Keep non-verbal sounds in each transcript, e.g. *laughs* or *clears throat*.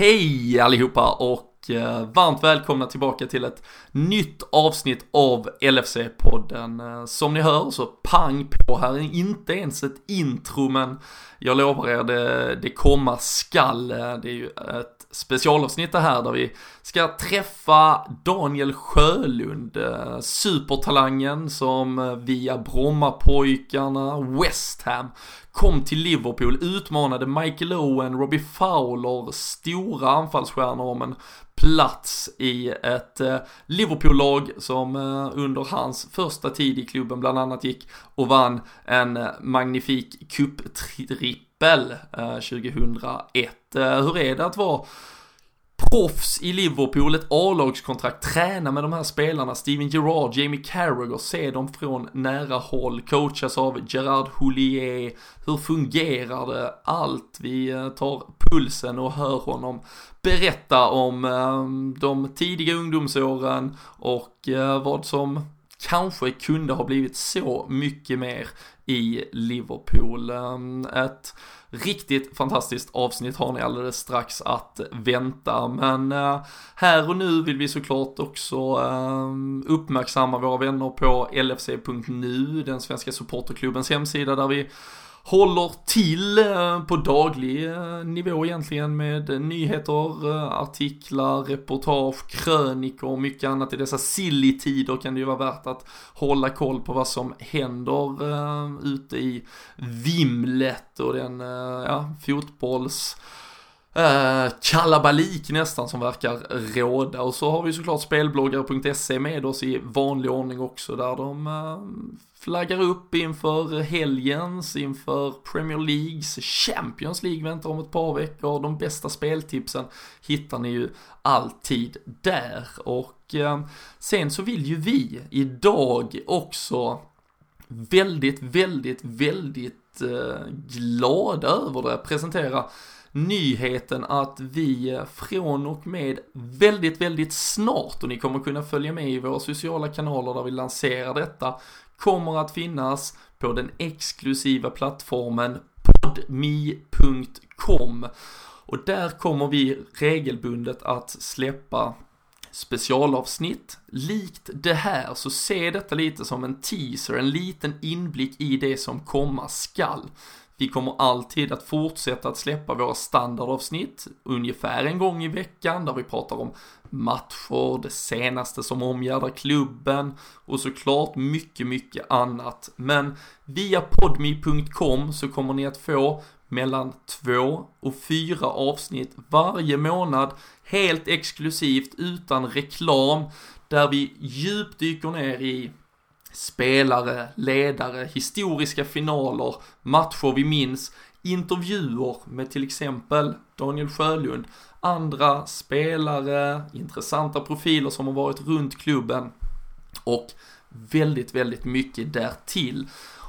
Hej allihopa och Eh, varmt välkomna tillbaka till ett nytt avsnitt av LFC-podden. Eh, som ni hör så pang på här, inte ens ett intro men jag lovar er det, det komma skall. Eh, det är ju ett specialavsnitt det här där vi ska träffa Daniel Sjölund, supertalangen som via Brommapojkarna, West Ham kom till Liverpool, utmanade Michael Owen, Robbie Fowler, stora anfallsstjärnor om en plats i ett eh, Liverpool-lag som eh, under hans första tid i klubben bland annat gick och vann en eh, magnifik cuptrippel eh, 2001. Hur är det att vara proffs i Liverpool, ett A-lagskontrakt, träna med de här spelarna, Steven Gerrard, Jamie Carragher, se dem från nära håll, coachas av Gerard Houllier, hur fungerar det? Allt, vi eh, tar pulsen och hör honom berätta om eh, de tidiga ungdomsåren och eh, vad som kanske kunde ha blivit så mycket mer i Liverpool. Eh, ett Riktigt fantastiskt avsnitt har ni alldeles strax att vänta, men eh, här och nu vill vi såklart också eh, uppmärksamma våra vänner på LFC.nu, den svenska supporterklubbens hemsida där vi håller till eh, på daglig eh, nivå egentligen med nyheter, eh, artiklar, reportage, krönikor och mycket annat. I dessa silly tider kan det ju vara värt att hålla koll på vad som händer ute i vimlet och den ja, fotbolls Uh, kalabalik nästan som verkar råda och så har vi såklart spelbloggar.se med oss i vanlig ordning också där de uh, flaggar upp inför helgens, inför Premier Leagues, Champions League väntar om ett par veckor. De bästa speltipsen hittar ni ju alltid där. Och eh, sen så vill ju vi idag också väldigt, väldigt, väldigt eh, glada över det presentera nyheten att vi eh, från och med väldigt, väldigt snart och ni kommer kunna följa med i våra sociala kanaler där vi lanserar detta kommer att finnas på den exklusiva plattformen podme.com och där kommer vi regelbundet att släppa specialavsnitt. Likt det här så se detta lite som en teaser, en liten inblick i det som komma skall. Vi kommer alltid att fortsätta att släppa våra standardavsnitt ungefär en gång i veckan där vi pratar om matcher, det senaste som omgärdar klubben och såklart mycket, mycket annat. Men via podmi.com så kommer ni att få mellan två och fyra avsnitt varje månad helt exklusivt utan reklam där vi djupdyker ner i spelare, ledare, historiska finaler, matcher vi minns, intervjuer med till exempel Daniel Sjölund, andra spelare, intressanta profiler som har varit runt klubben och väldigt, väldigt mycket därtill.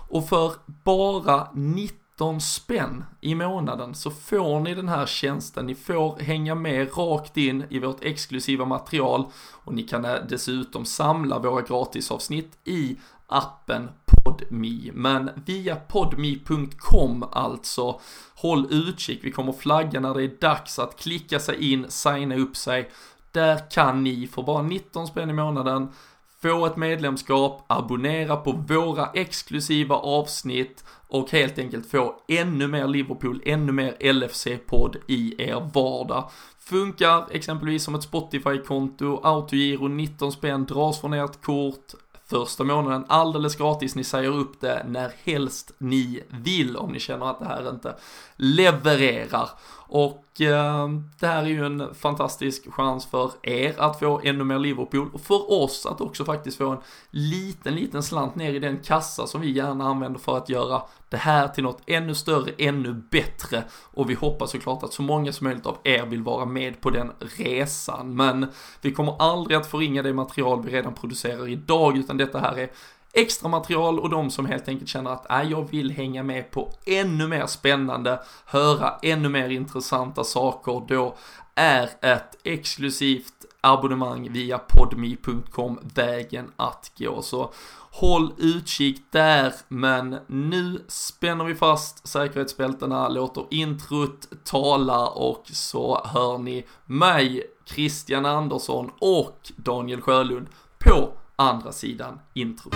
Och för bara 90 15 spänn i månaden så får ni den här tjänsten. Ni får hänga med rakt in i vårt exklusiva material och ni kan eh, dessutom samla våra gratisavsnitt i appen Podme. Men via podme.com alltså. Håll utkik, vi kommer flagga när det är dags att klicka sig in, signa upp sig. Där kan ni för bara 19 spänn i månaden få ett medlemskap, abonnera på våra exklusiva avsnitt och helt enkelt få ännu mer Liverpool, ännu mer LFC-podd i er vardag. Funkar exempelvis som ett Spotify-konto, autogiro 19 spänn dras från ert kort, första månaden alldeles gratis. Ni säger upp det när helst ni vill om ni känner att det här inte levererar. Och eh, det här är ju en fantastisk chans för er att få ännu mer Liverpool och för oss att också faktiskt få en liten, liten slant ner i den kassa som vi gärna använder för att göra det här till något ännu större, ännu bättre. Och vi hoppas såklart att så många som möjligt av er vill vara med på den resan. Men vi kommer aldrig att förringa det material vi redan producerar idag, utan detta här är extra material och de som helt enkelt känner att äh, jag vill hänga med på ännu mer spännande, höra ännu mer intressanta saker, då är ett exklusivt abonnemang via podmi.com vägen att gå. Så håll utkik där, men nu spänner vi fast säkerhetsbältena, låter introt tala och så hör ni mig, Christian Andersson och Daniel Sjölund på andra sidan intro.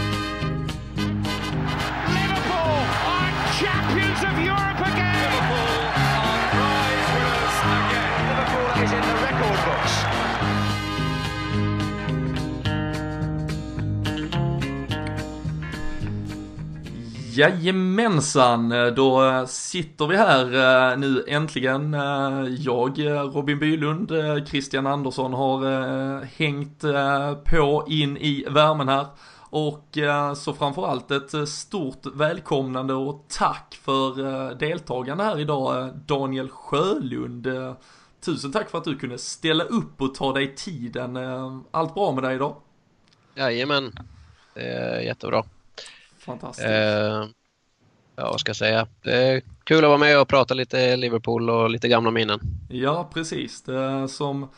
Liverpool are champions of Europe Jajamensan, då sitter vi här eh, nu äntligen. Eh, jag, eh, Robin Bylund, Christian Andersson har hängt på in i värmen här. Och så framförallt ett stort välkomnande och tack för deltagande här idag Daniel Sjölund. Tusen tack för att du kunde ställa upp och ta dig tiden. Allt bra med dig idag? Jajamän, det är jättebra. Fantastiskt. Eh, ja, vad ska jag säga? Är kul att vara med och prata lite Liverpool och lite gamla minnen. Ja, precis. Det som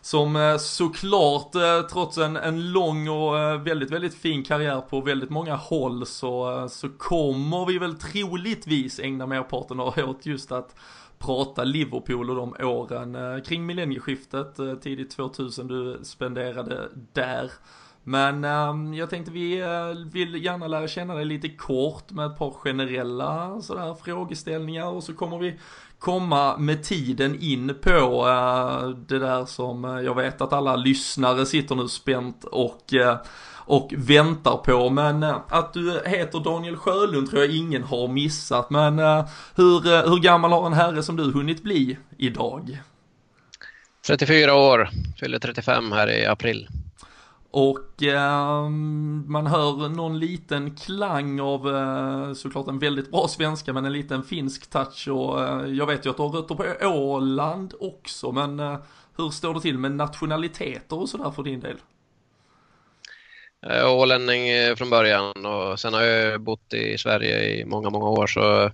som eh, såklart, eh, trots en, en lång och eh, väldigt, väldigt fin karriär på väldigt många håll så, så kommer vi väl troligtvis ägna merparten av *laughs* året just att prata Liverpool och de åren kring millennieskiftet, tidigt 2000 du spenderade där. Men um, jag tänkte vi uh, vill gärna lära känna dig lite kort med ett par generella sådär frågeställningar och så kommer vi komma med tiden in på uh, det där som uh, jag vet att alla lyssnare sitter nu spänt och och väntar på. Men att du heter Daniel Sjölund tror jag ingen har missat. Men hur, hur gammal har en herre som du hunnit bli idag? 34 år, fyller 35 här i april. Och eh, man hör någon liten klang av eh, såklart en väldigt bra svenska men en liten finsk touch och eh, jag vet ju att du har rötter på Åland också men eh, hur står det till med nationaliteter och sådär för din del? Jag är ålänning eh, från början och sen har jag bott i Sverige i många, många år så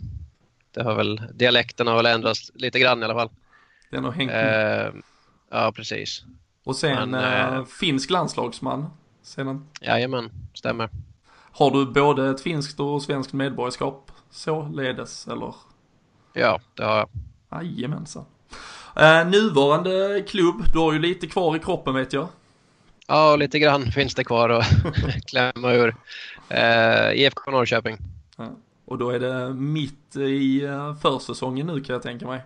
det har väl, dialekten har väl ändrats lite grann i alla fall. Den har hängt med. Eh, ja, precis. Och sen Men, äh, finsk landslagsman. Sedan... Jajamän, stämmer. Har du både ett finskt och svenskt medborgarskap således eller? Ja, det har jag. Jajamensan. Äh, nuvarande klubb, du har ju lite kvar i kroppen vet jag. Ja, lite grann finns det kvar att *laughs* klämma ur. Uh, IFK Norrköping. Ja. Och då är det mitt i försäsongen nu kan jag tänka mig.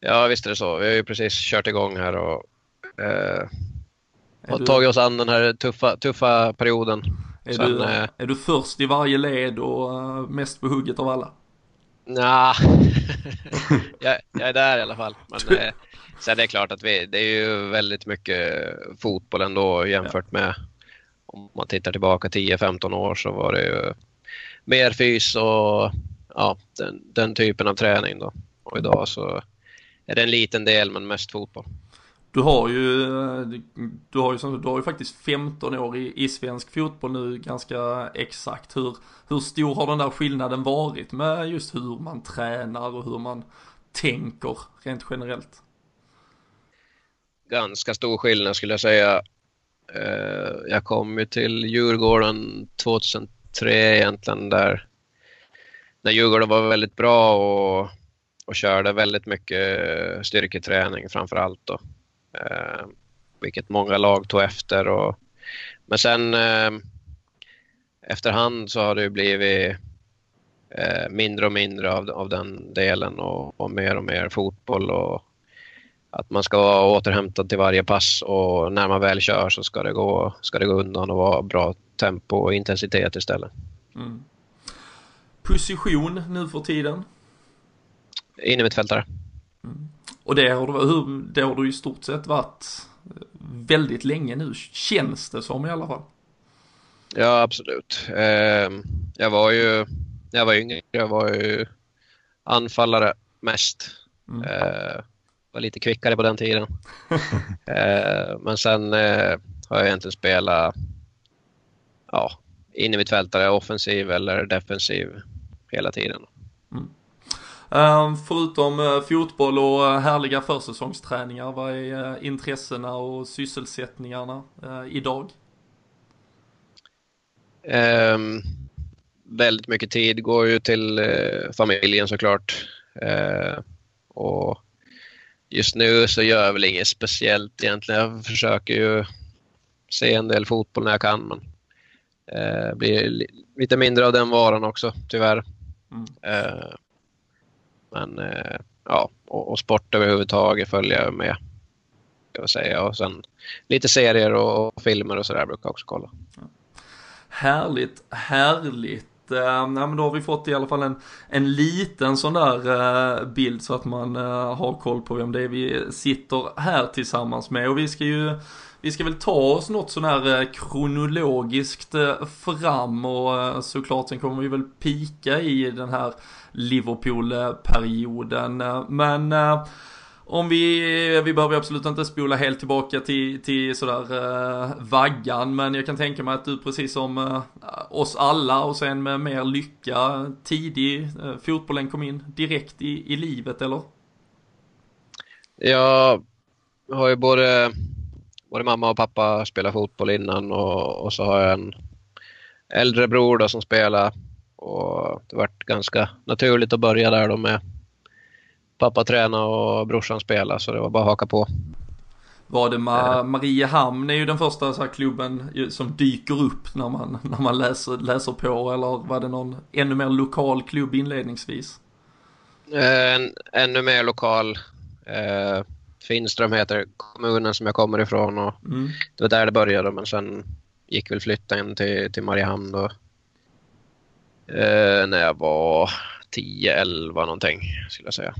Ja, visst är det så. Vi har ju precis kört igång här och eh, har du... tagit oss an den här tuffa, tuffa perioden. Är, Sen, du, eh, är du först i varje led och uh, mest på hugget av alla? Nja, *laughs* jag, jag, är där i alla fall. Men eh, sen är det klart att vi, det är ju väldigt mycket fotboll ändå jämfört ja. med om man tittar tillbaka 10-15 år så var det ju mer fys och ja, den, den typen av träning då. Och idag så är det en liten del men mest fotboll. Du har ju, du har ju, du har ju faktiskt 15 år i, i svensk fotboll nu ganska exakt. Hur, hur stor har den där skillnaden varit med just hur man tränar och hur man tänker rent generellt? Ganska stor skillnad skulle jag säga. Eh, jag kom ju till Djurgården 2003 egentligen där när Djurgården var väldigt bra och, och körde väldigt mycket styrketräning framför allt då. Eh, vilket många lag tog efter. Och, men sen eh, efterhand så har det blivit eh, mindre och mindre av, av den delen och, och, mer och mer fotboll. Och att man ska vara återhämtad till varje pass och när man väl kör så ska det gå, ska det gå undan och vara bra tempo och intensitet istället. Mm. Position nu för tiden? Innermittfältare. Mm. Och det har, du, det har du i stort sett varit väldigt länge nu, känns det som i alla fall. Ja, absolut. Eh, jag var ju, när jag var yngre, jag var ju anfallare mest. Mm. Eh, var lite kvickare på den tiden. *laughs* eh, men sen eh, har jag egentligen spelat ja, in i mitt fältare, offensiv eller defensiv hela tiden. Mm. Ehm, förutom eh, fotboll och eh, härliga försäsongsträningar, vad är eh, intressena och sysselsättningarna idag? Um, väldigt mycket tid går ju till uh, familjen såklart. Uh, och just nu så gör jag väl inget speciellt egentligen. Jag försöker ju se en del fotboll när jag kan. Men uh, blir li lite mindre av den varan också tyvärr. Mm. Uh, men eh, ja, och, och sport överhuvudtaget följer jag med. Jag säga. Och sen lite serier och, och filmer och sådär brukar jag också kolla. Härligt, härligt. Eh, ja, men då har vi fått i alla fall en, en liten sån där eh, bild så att man har koll på vem det är vi sitter här tillsammans med. Och vi ska ju vi ska väl ta oss något sån här kronologiskt fram och såklart sen kommer vi väl pika i den här Liverpool-perioden. Men eh, om vi, vi behöver absolut inte spola helt tillbaka till, till sådär eh, vaggan, men jag kan tänka mig att du precis som eh, oss alla och sen med mer lycka tidig, eh, fotbollen kom in direkt i, i livet eller? Jag har ju både, både mamma och pappa spelat fotboll innan och, och så har jag en äldre bror då som spelar och det vart ganska naturligt att börja där då med pappa träna och brorsan spela så det var bara att haka på. Var det Ma Mariehamn är ju den första så klubben som dyker upp när man, *laughs* när man läser, läser på eller var det någon ännu mer lokal klubb inledningsvis? En, ännu mer lokal. Eh, Finström heter kommunen som jag kommer ifrån och mm. det var där det började men sen gick väl flytten till, till Mariehamn då. Eh, när jag var 10-11 någonting skulle jag säga.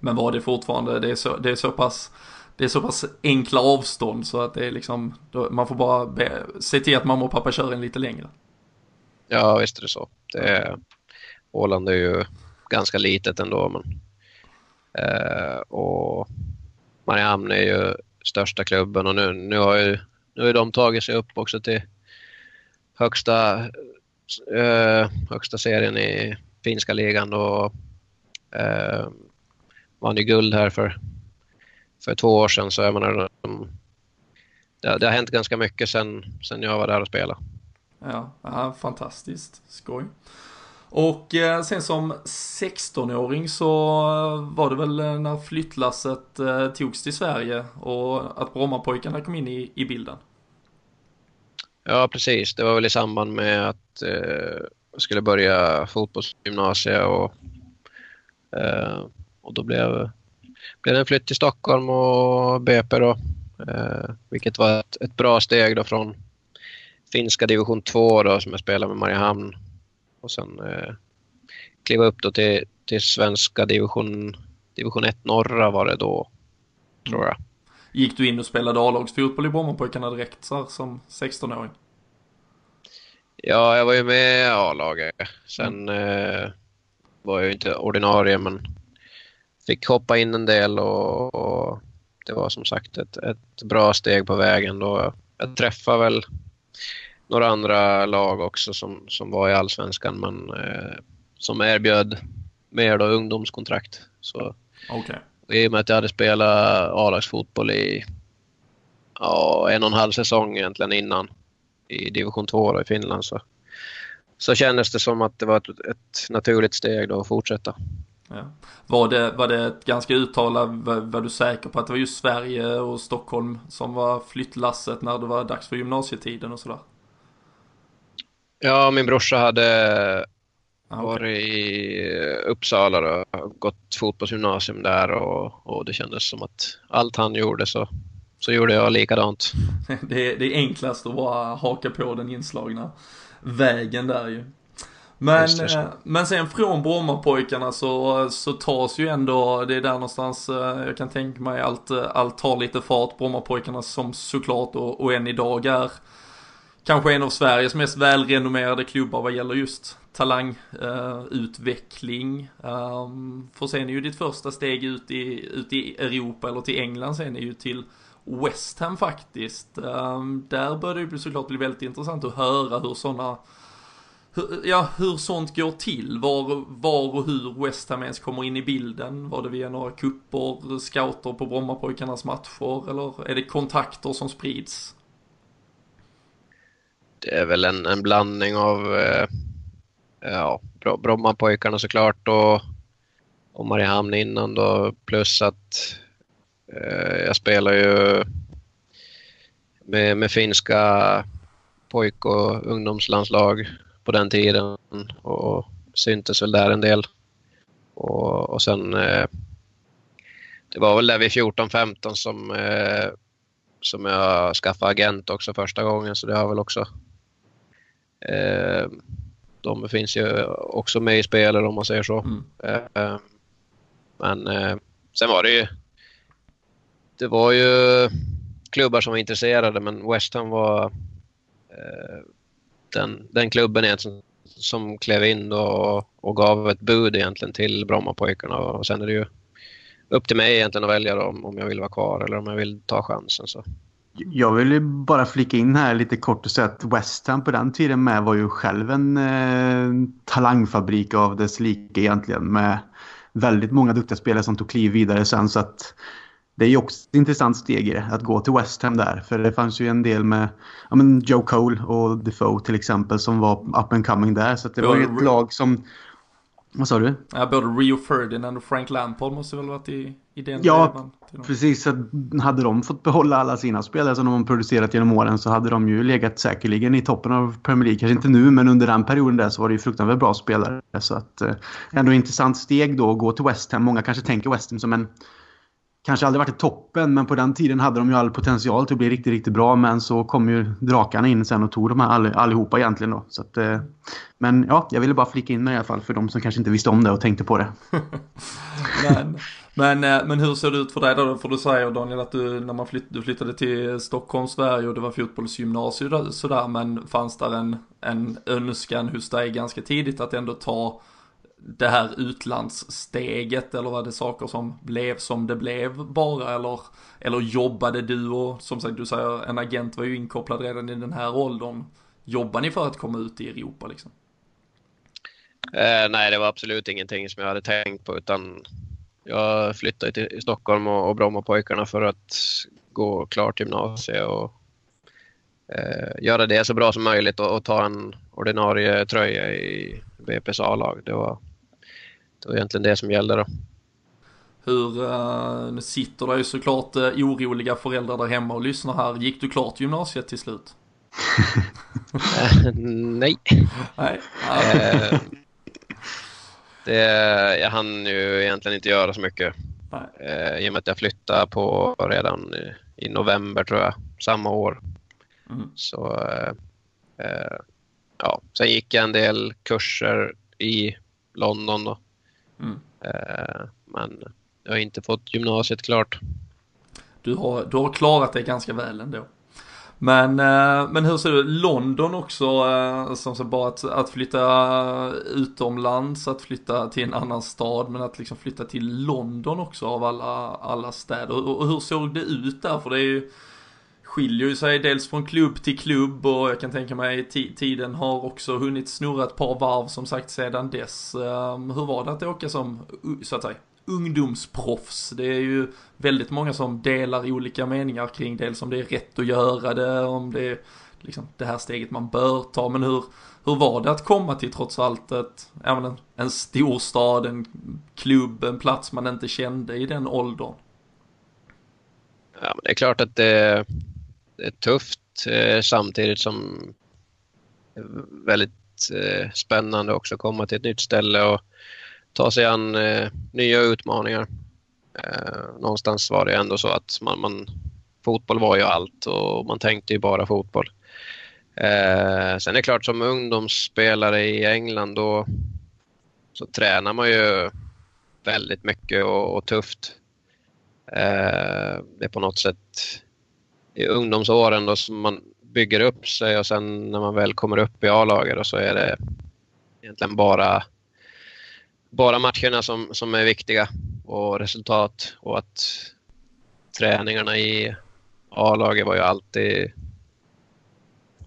Men var det fortfarande, det är så, det är så pass det är så pass enkla avstånd så att det är liksom, då, man får bara be, se till att mamma och pappa kör en lite längre. Ja, visst är det så. Det är, Åland är ju ganska litet ändå. Men, eh, och Mariehamn är ju största klubben och nu, nu har ju nu har de tagit sig upp också till högsta, eh, högsta serien i finska ligan och eh, vann ju guld här för, för två år sedan. Så jag menar, det, det har hänt ganska mycket sen, sen jag var där och spelade. Ja, ja fantastiskt. Skoj. Och eh, sen som 16-åring så var det väl när flyttlasset eh, togs till Sverige och att Brommapojkarna kom in i, i bilden? Ja, precis. Det var väl i samband med att eh, jag skulle börja fotbollsgymnasiet och, eh, och då blev, blev det en flytt till Stockholm och BP då, eh, vilket var ett, ett, bra steg då från finska division 2 då som jag spelade med Mariehamn och sen eh, kliva upp då till, till svenska division, division 1 norra var det då, tror jag. Gick du in och spelade A-lagsfotboll i Brommapojkarna direkt så här, som 16-åring? Ja, jag var ju med i A-laget. Sen eh, var jag inte ordinarie men fick hoppa in en del och, och det var som sagt ett, ett, bra steg på vägen. Då jag träffade väl några andra lag också som, som var i allsvenskan men eh, som erbjöd mer då ungdomskontrakt. Så, okay. I och med att jag hade spelat A-lagsfotboll i ja, en och en halv säsong egentligen innan i division 2 i Finland så, så kändes det som att det var ett, ett naturligt steg då att fortsätta. Ja. Var, det, var det ett ganska uttalat, var, var, du säker på att det var just Sverige och Stockholm som var flyttlasset när det var dags för gymnasietiden och sådär? Ja, min brorsa hade ah, okay. varit i Uppsala och gått fotbollsgymnasium där och, och det kändes som att allt han gjorde så så gjorde jag likadant. *laughs* Det är, det är enklast att bara haka på den inslagna vägen där ju. Men, eh, men sen från Brommapojkarna så, så tas ju ändå, det är där någonstans eh, jag kan tänka mig allt, allt tar lite fart. Brommapojkarna som såklart och, och än idag är kanske en av Sveriges mest välrenommerade klubbar vad gäller just talangutveckling. Eh, uh, um, för sen är ju ditt första steg ut i, ut i Europa eller till England sen är ju till West Ham faktiskt. Um, där börjar det ju såklart bli väldigt intressant att höra hur sådana hur, ja, hur sånt går till, var, var och hur West Ham ens kommer in i bilden. Var det via några kupper, scouter på Brommapojkarnas matcher eller är det kontakter som sprids? Det är väl en, en blandning av eh, ja, Brommapojkarna såklart och, och Mariehamn innan då plus att eh, jag spelar ju med, med finska pojk och ungdomslandslag på den tiden och syntes väl där en del. Och, och sen eh, det var väl där vid 14-15 som, eh, som jag skaffade agent också första gången så det har väl också de finns ju också med i spelet om man säger så. Mm. Eh, men eh, sen var det ju det var ju klubbar som var intresserade men West Ham var eh, den, den klubben egentligen som klev in och, och gav ett bud egentligen till Brommapojkarna och sen är det ju upp till mig egentligen att välja om, om jag vill vara kvar eller om jag vill ta chansen. Så. Jag vill bara flika in här lite kort och säga att West Ham på den tiden med var ju själv en eh, talangfabrik av dess like egentligen med väldigt många duktiga spelare som tog kliv vidare sen så att det är ju också ett intressant steg i det, att gå till West Ham där. För det fanns ju en del med ja, men Joe Cole och Defoe till exempel som var up and coming där. Så det var ju ett lag som... Vad sa du? Ja, både Rio Ferdinand och Frank Lampard måste väl varit i, i den Ja, precis. Så hade de fått behålla alla sina spelare som de har producerat genom åren så hade de ju legat säkerligen i toppen av Premier League. Kanske inte nu, men under den perioden där så var det ju fruktansvärt bra spelare. Så att eh, ändå intressant steg då att gå till West Ham. Många kanske tänker West Ham som en kanske aldrig varit i toppen, men på den tiden hade de ju all potential till att bli riktigt, riktigt bra. Men så kom ju drakarna in sen och tog de här all, allihopa egentligen då. Så att, eh, men ja, jag ville bara flika in mig i alla fall för de som kanske inte visste om det och tänkte på det. *laughs* men, men, eh, men hur ser det ut för dig då? För du säger Daniel att du, när man flytt, du flyttade till Stockholm, Sverige och det var fotbollsgymnasium sådär, men fanns där en, en önskan hos dig ganska tidigt att ändå ta det här utlandssteget eller var det saker som blev som det blev bara eller, eller jobbade du och som sagt du säger en agent var ju inkopplad redan i den här åldern. Jobbar ni för att komma ut i Europa liksom? Eh, nej, det var absolut ingenting som jag hade tänkt på utan jag flyttade till Stockholm och, och Brommapojkarna för att gå klart gymnasiet och eh, göra det så bra som möjligt och, och ta en ordinarie tröja i BP's A-lag. Det var, det var egentligen det som gällde då. Hur, uh, nu sitter det ju såklart uh, oroliga föräldrar där hemma och lyssnar här. Gick du klart gymnasiet till slut? *laughs* nej. nej. Uh, det, jag hann ju egentligen inte göra så mycket. Uh, I och med att jag flyttade på redan i, i november tror jag, samma år. Mm. Så ja, sen gick jag en del kurser i London då. Mm. Eh, men jag har inte fått gymnasiet klart. Du har, du har klarat det ganska väl ändå. Men, eh, men hur ser du, London också, eh, som så bara att, att flytta utomlands, att flytta till en annan stad, men att liksom flytta till London också av alla, alla städer. Och, och hur såg det ut där? För det är ju, skiljer ju sig dels från klubb till klubb och jag kan tänka mig tiden har också hunnit snurra ett par varv som sagt sedan dess. Ehm, hur var det att åka som, så att säga, ungdomsproffs? Det är ju väldigt många som delar olika meningar kring dels om det är rätt att göra det, om det är liksom det här steget man bör ta, men hur, hur var det att komma till trots allt ett, en, en storstad, en klubb, en plats man inte kände i den åldern? Ja, men det är klart att det, tufft eh, samtidigt som väldigt eh, spännande också att komma till ett nytt ställe och ta sig an eh, nya utmaningar. någonstans var det ändå så att man, man, fotboll var ju allt och man tänkte ju bara fotboll. Eh, sen är det klart som ungdomsspelare i England då så tränar man ju väldigt mycket och, och tufft. Eh, det är på något sätt i ungdomsåren då som man bygger upp sig och sen när man väl kommer upp i A-laget så är det egentligen bara, bara matcherna som, som är viktiga och resultat och att träningarna i A-laget var ju alltid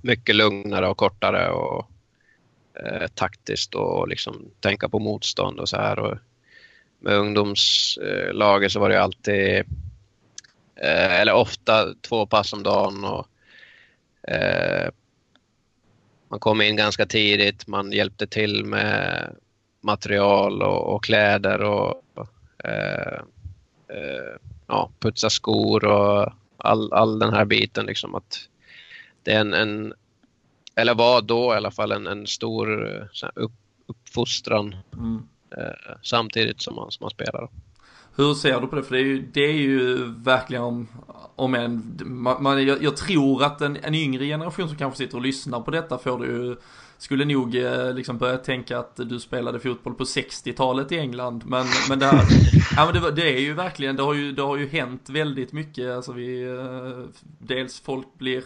mycket lugnare och kortare och eh, taktiskt och liksom tänka på motstånd och så här. Och med ungdomslaget så var det alltid Eh, eller ofta två pass om dagen. Och, eh, man kom in ganska tidigt, man hjälpte till med material och, och kläder och eh, eh, ja, putsa skor och all, all den här biten. Liksom att det är en, en eller var då i alla fall, en, en stor upp, uppfostran mm. eh, samtidigt som man, som man spelar. Hur ser du på det? För det är ju, det är ju verkligen om en, man, jag, jag, tror att en, en yngre generation som kanske sitter och lyssnar på detta får det ju skulle nog eh, liksom börja tänka att du spelade fotboll på 60-talet i England. Men, men, det, här, *laughs* ja, men det, det, är ju verkligen, det har ju, det har ju hänt väldigt mycket. Alltså vi, eh, dels folk blir,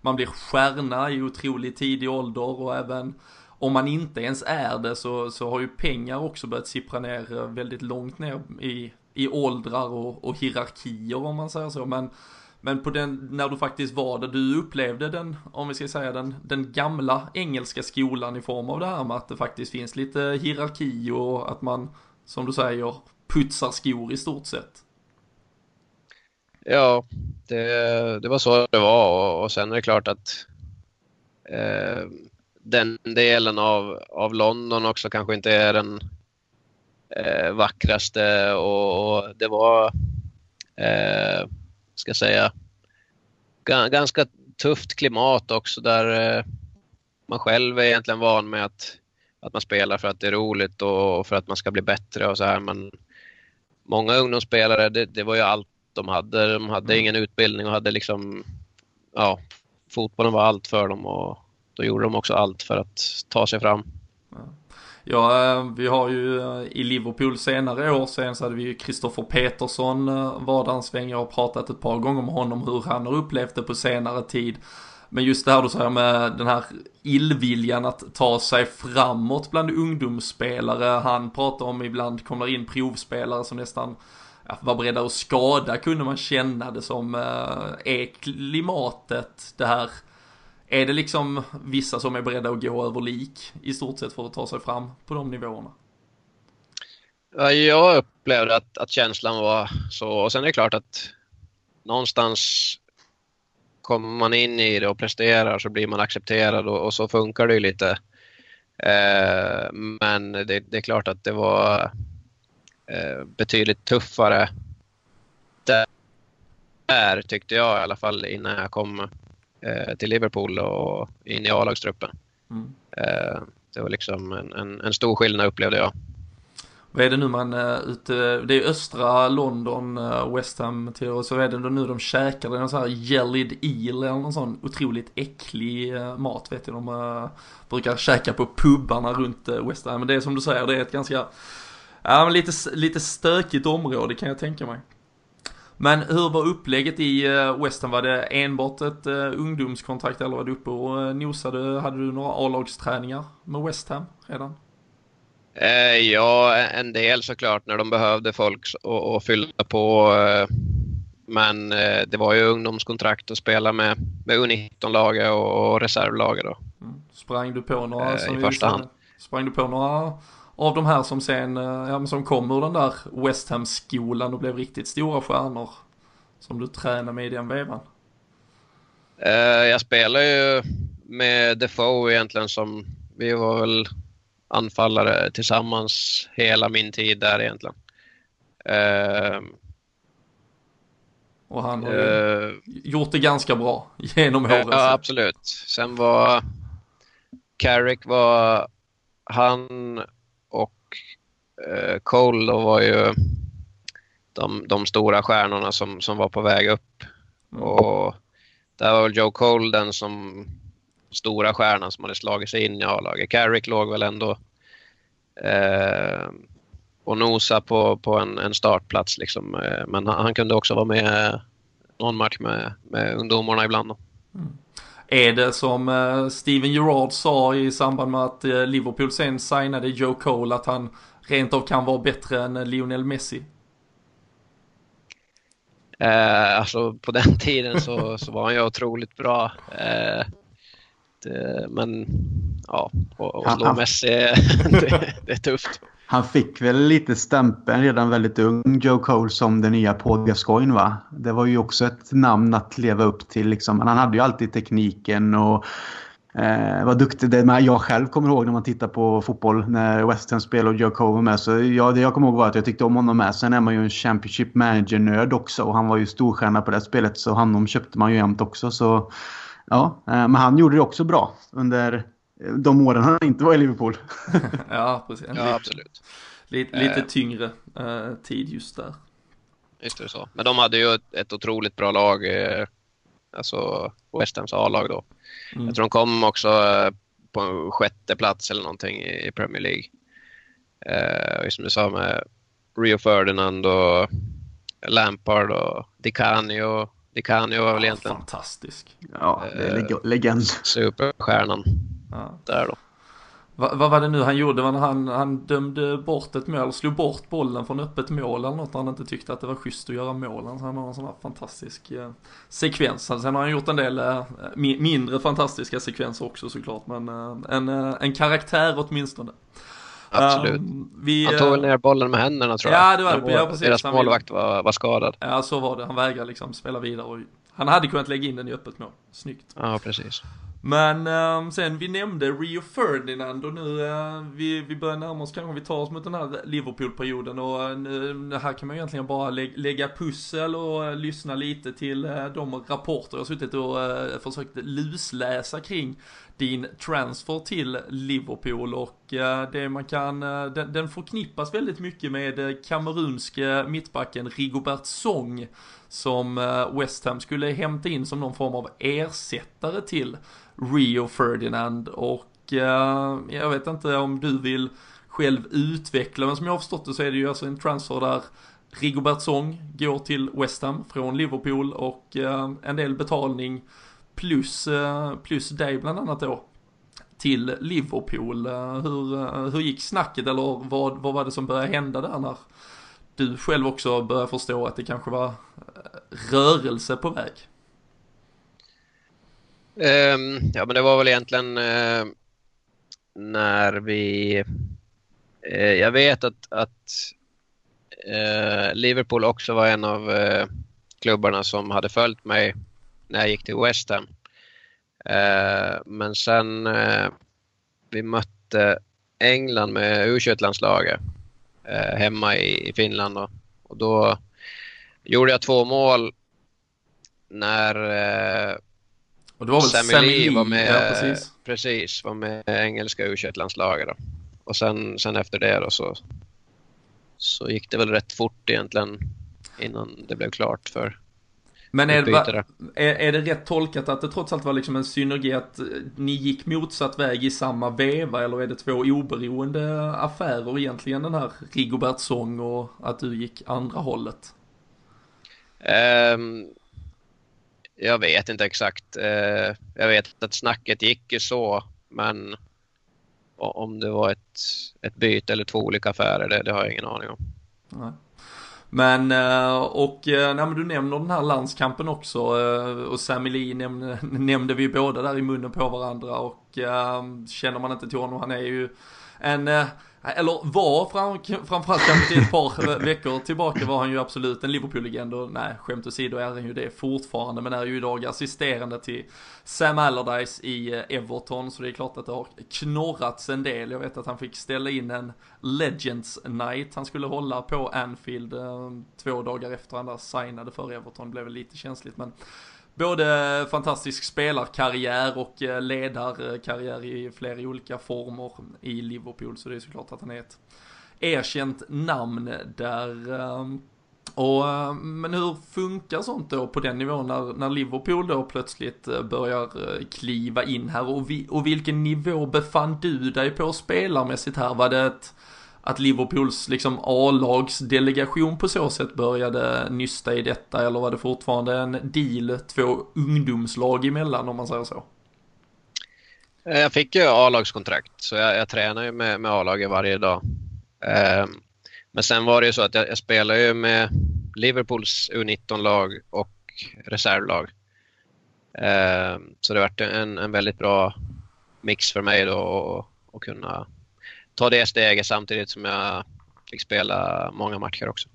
man blir stjärna i otroligt tidig ålder och även om man inte ens är det så, så har ju pengar också börjat sippra ner väldigt långt ner i, i åldrar och, och hierarkier om man säger så. Men, men på den, när du faktiskt var där, du upplevde den, om vi ska säga den, den gamla engelska skolan i form av det här med att det faktiskt finns lite hierarki och att man, som du säger, putsar skor i stort sett. Ja, det, det var så det var och, och sen är det klart att eh, den delen av, av London också kanske inte är den eh, vackraste och, och, det var, eh, ska säga, ganska tufft klimat också där eh, man själv är egentligen van med att, att man spelar för att det är roligt och för att man ska bli bättre och så här. Men många ungdomsspelare, det, det var ju allt de hade. De hade mm. ingen utbildning och hade liksom, ja, fotbollen var allt för dem och då gjorde de också allt för att ta sig fram. Ja, Ja, eh, vi har ju eh, i Liverpool senare år sen så hade vi ju Kristoffer Petersson eh, var där en sväng. Jag har pratat ett par gånger med honom hur han har upplevt det på senare tid. Men just det här du säger med den här illviljan att ta sig framåt bland ungdomsspelare. Han pratar om ibland kommer in provspelare som nästan var beredda att skada kunde man känna det som. Eh, är klimatet det här är det liksom vissa som är beredda att gå över lik i stort sett för att ta sig fram på de nivåerna? Jag upplevde att, att känslan var så. Och sen är det klart att någonstans kommer man in i det och presterar så blir man accepterad och, och så funkar det ju lite. Eh, men det, det, är klart att det var eh, betydligt tuffare där tyckte jag i alla fall innan jag kom till Liverpool och in i A-lagstruppen. Mm. Eh, det var liksom en, en, en, stor skillnad upplevde jag. Vad är det nu man uh, ute, det är östra London, West Ham till och så är det nu de käkar, det är någon sån här jellied eel eller någon sån otroligt äcklig mat vet jag. De brukar käka på pubarna runt West Ham. Men det är som du säger, det är ett ganska, ja lite, lite stökigt område kan jag tänka mig. Men hur var upplägget i eh, West Ham? Var det enbart ett uh, ungdomskontrakt eller var du uppe och uh, nosade? Hade du några A-lagsträningar med West Ham redan? Eh, ja, en del såklart när de behövde folk att fylla på. Eh, men eh, det var ju ungdomskontrakt att spela med, med U19-laget och, reservlaget då. Mm. Sprang du på några? I första hand. Sprang du på några av de här som sen, eh, ja, som kom ur den där West Ham-skolan och blev riktigt stora stjärnor som du tränade med i den vevan? Uh, jag spelar ju med Defoe egentligen som, vi var väl anfallare tillsammans hela min tid där egentligen. Uh, och han har uh, gjort det ganska bra genom åren. Ja, absolut. Sen var Carrick var han eh, Cole då var ju de, de stora stjärnorna som, som var på väg upp. Mm. Och där var väl Joe Cole den som stora stjärnan som hade slagit sig in i A-laget. Carrick låg väl ändå eh, och nosa på, på en, en startplats. Liksom. Eh, men han, han, kunde också vara med någon match med, med ungdomarna ibland. Mm. Är det som eh, Steven Gerrard sa i samband med att eh, Liverpool sen signade Joe Cole att han rent av kan vara bättre än Lionel Messi? Eh, alltså på den *laughs* tiden så, så var han ju otroligt bra. Eh, det, men ja, att slå Messi, *laughs* det, det är tufft. Han fick väl lite stämpeln redan väldigt ung, Joe Cole, som den nya Paul Gascoigne va? Det var ju också ett namn att leva upp till liksom. Men han hade ju alltid tekniken och Eh, var duktig. Det med jag själv kommer ihåg när man tittar på fotboll när West Ham spelade och Joe Cole var med. Så ja, det jag kommer ihåg var att jag tyckte om honom med. Sen är man ju en Championship Manager-nörd också och han var ju storstjärna på det spelet så honom köpte man ju jämt också. Så ja, eh, men han gjorde det också bra under de åren han inte var i Liverpool. *laughs* ja, precis. Ja, absolut. Lite, lite tyngre uh, tid just där. Just det så. Men de hade ju ett, ett otroligt bra lag. Eh, alltså West Hams A-lag då. Mm. Jag tror de kom också eh, på sjätte plats eller någonting i Premier League. Eh, som du sa med Rio Ferdinand och Lampard och Di Canio. Di Canio var väl egentligen... Fantastisk. Ja, det är leg legend. Superstjärnan. Ja. Där då. Va, vad var det nu han gjorde? Var han, han dömde bort ett mål, slog bort bollen från öppet mål eller något. Han inte tyckte att det var schysst att göra mål. Han har en sån här fantastisk eh, sekvens. Sen har han gjort en del eh, mindre fantastiska sekvenser också såklart. Men eh, en, eh, en karaktär åtminstone. Absolut. Um, vi, han tog väl ner bollen med händerna tror jag. Ja, det var det. Ja, precis. Deras målvakt var, var skadad. Ja, så var det. Han vägrade liksom spela vidare och han hade kunnat lägga in den i öppet mål. Snyggt. Ja, precis. Men um, sen vi nämnde Rio Ferdinand och nu uh, vi, vi börjar närma oss kanske vi tar oss mot den här Liverpool-perioden och uh, nu, här kan man ju egentligen bara lä lägga pussel och uh, lyssna lite till de rapporter jag suttit och försökt lusläsa kring din transfer till Liverpool och eh, det man kan, eh, den, den förknippas väldigt mycket med eh, kamerunske mittbacken Rigobert Song som West Ham skulle hämta in som någon form av ersättare till Rio Ferdinand och jag vet inte om du vill själv utveckla, men som jag har förstått det så är det ju alltså en transfer där Rigobert Song går till West Ham från Liverpool och en del betalning plus, eh, plus dig bland annat då till Liverpool. Eh, hur, eh, hur gick snacket eller vad, vad var det som började hända där när du själv också började förstå att det kanske var rörelse på väg? Um, ja, men det var väl egentligen uh, när vi... Uh, jag vet att, att uh, Liverpool också var en av klubbarna som hade följt mig när jag gick till West Ham. men sen vi mötte England med U21-landslaget hemma i, Finland då. och då gjorde jag två mål när och det var väl Sammy, Lee var med, ja, precis. precis, var med engelska u landslaget Och sen, sen efter det då så, så gick det väl rätt fort egentligen innan det blev klart för men är, det, är, är det rätt tolkat att det trots allt var liksom en synergi att ni gick motsatt väg i samma veva eller är det två oberoende affärer egentligen den här Rigobert Song och att du gick andra hållet? Um, jag vet inte exakt. Eh, jag vet att snacket gick ju så, men om det var ett, ett byte eller två olika affärer, det, det har jag ingen aning om. Nej. Men, eh, och eh, nej, men du nämner den här landskampen också eh, och Sammy Lee nämnde, *laughs* nämnde vi båda där i munnen på varandra och känner man inte till honom, han är ju en eller var fram, framförallt kanske till ett par veckor tillbaka var han ju absolut en Liverpool-legend och nej, skämt åsido är han ju det fortfarande men är ju idag assisterande till Sam Allardyce i eh, Everton så det är klart att det har knorrats en del. Jag vet att han fick ställa in en Legends Night han skulle hålla på Anfield eh, två dagar efter han där signade för Everton. Det blev väl lite känsligt men både fantastisk spelarkarriär och eh, ledarkarriär i flera olika former i Liverpool. Så det är såklart att han är ett erkänt namn där. Eh. Och, eh, men hur funkar sånt då på den nivån när, när Liverpool då plötsligt börjar kliva in här och, vi, och vilken nivå befann du dig på spelarmässigt här? Var det ett att Liverpools liksom A-lagsdelegation på så sätt började nysta i detta eller var det fortfarande en deal två ungdomslag emellan om man säger så? Eh, jag fick ju A-lagskontrakt så jag, jag tränar ju med, med A-laget varje dag. Eh, men sen var det ju så att jag, jag spelar ju med Liverpools U19-lag och reservlag. Eh, så det vart en, en väldigt bra mix för mig då att kunna ta det steget samtidigt som jag fick spela många matcher också.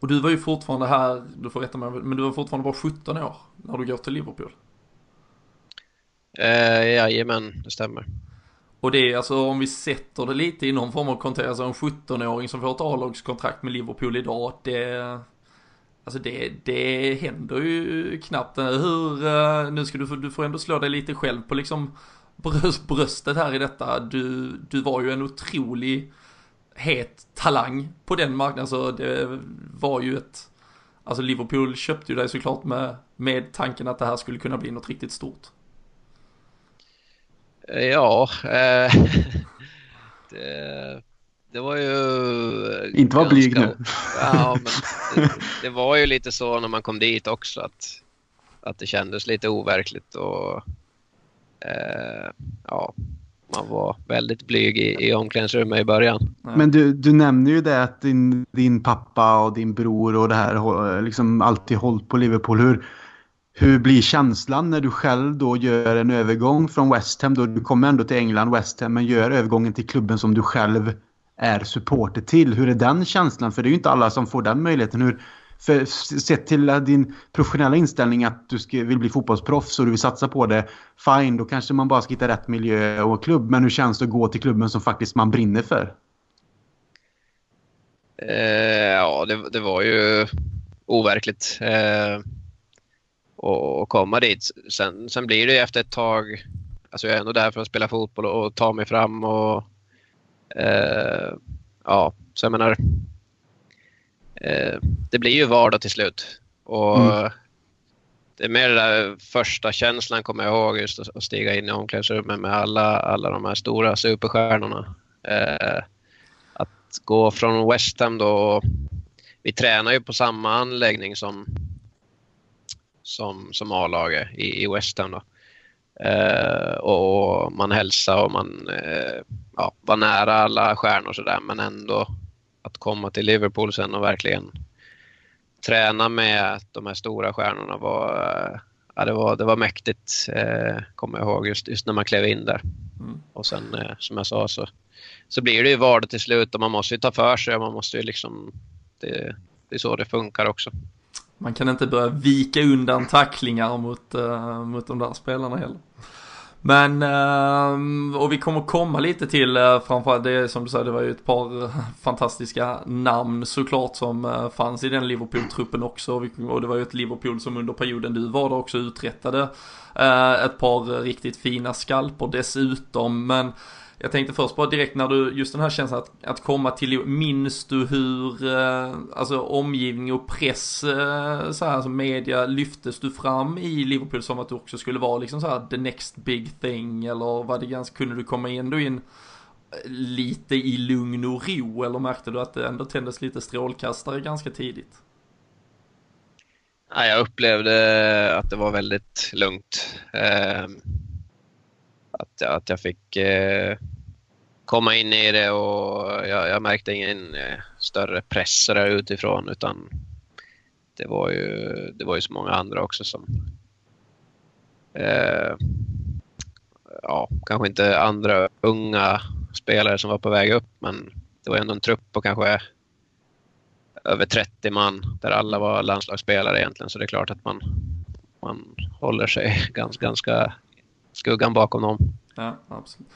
Och du var ju fortfarande här, du får rätta mig, men du var fortfarande bara 17 år när du går till Liverpool. Eh, jajamän, det stämmer. Och det är alltså om vi sätter det lite i någon form av kontext, alltså en 17-åring som får ett A-lagskontrakt med Liverpool idag, det... Alltså det, det händer ju knappt. Hur, eh, nu ska du, du får ändå slå dig lite själv på liksom bröst, bröstet här i detta. Du, du var ju en otrolig het talang på den marknaden, så det var ju ett... Alltså Liverpool köpte ju dig såklart med, med tanken att det här skulle kunna bli något riktigt stort. Ja, eh, *laughs* det, det, var ju... Inte vara blyg nu. Ja, men *laughs* det, det, var ju lite så när man kom dit också att, att det kändes lite overkligt och eh, ja, man var väldigt blyg i, i omklädningsrummet i början. Men du, du nämner ju det att din, din pappa och din bror och det här liksom alltid hållit på Liverpool. Hur, hur blir känslan när du själv då gör en övergång från West Ham? Då du kommer ändå till England, West Ham, men gör övergången till klubben som du själv är supporter till. Hur är den känslan? För det är ju inte alla som får den möjligheten. Hur, för sett till eh, din professionella inställning att du ska, vill bli fotbollsproffs och du vill satsa på det. Fine, då kanske man bara ska hitta rätt miljö och klubb. Men hur känns det att gå till klubben som faktiskt man brinner för? Eh, ja, det, det, var ju overkligt. Eh, att komma dit. Sen, sen blir det efter ett tag, alltså jag är ändå där för att spela fotboll och, ta mig fram och eh, ja, så jag menar det blir ju vardag till slut. Och mm. Det är mer den där första känslan kommer jag ihåg, just att stiga in i omklädningsrummet med alla, alla de här stora superstjärnorna. Eh, att gå från West Ham då, vi tränar ju på samma anläggning som som, som A-laget i, i West Ham. Då. Eh, och man hälsade och man eh, ja, var nära alla stjärnor sådär men ändå att komma till Liverpool sen och verkligen träna med de här stora stjärnorna var, eh, ja, det var, det var mäktigt, eh, kommer jag ihåg, just, just när man klev in där. Mm. Och sen eh, som jag sa så, så blir det ju vardag till slut och man måste ju ta för sig. Man måste ju liksom, det, det är så det funkar också. Man kan inte börja vika undan tacklingar mot, uh, mot de där spelarna heller. Men, ehm, och vi kommer komma lite till, eh, framförallt det som du sa, det var ju ett par eh, fantastiska namn såklart som eh, fanns i den Liverpool-truppen också. Och det var ju ett Liverpool som under perioden du var där också uträttade ett par riktigt fina skalper dessutom. Men jag tänkte först bara direkt när du, just den här känslan att, att komma till, minns du hur, eh, alltså omgivning och press, eh, så här, alltså media, lyftes du fram i Liverpool som att du också skulle vara liksom så här the next big thing eller var det ganska, kunde du komma ändå in eh, lite i lugn och ro eller märkte du att det ändå tändes lite strålkastare ganska tidigt? Ja, jag upplevde att det var väldigt lugnt. Eh, att, att jag fick eh, komma in i det och jag, jag märkte ingen eh, större press där utifrån utan det var ju, det var ju så många andra också som eh, ja, kanske inte andra unga spelare som var på väg upp men det var ändå en trupp på kanske över 30 man där alla var landslagsspelare egentligen så det är klart att man, man håller sig *laughs* ganska, ganska skuggan bakom dem. Ja, absolut.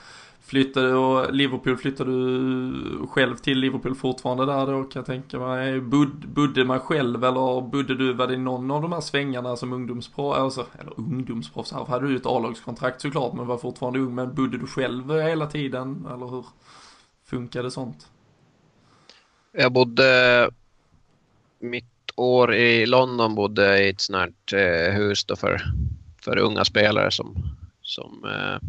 Flyttade och Liverpool, flyttade du själv till Liverpool fortfarande där då kan jag tänka mig? Eh, bud, budde man själv eller bodde du, var det någon av de här svängarna som ungdomsproffs, alltså, eller ungdomsproffs, här hade du ett A-lagskontrakt såklart men var fortfarande ung, men bodde du själv hela tiden eller hur funkade sånt? Jag bodde, mitt år i London bodde jag i ett sånt här eh, hus då för, för unga spelare som, som eh,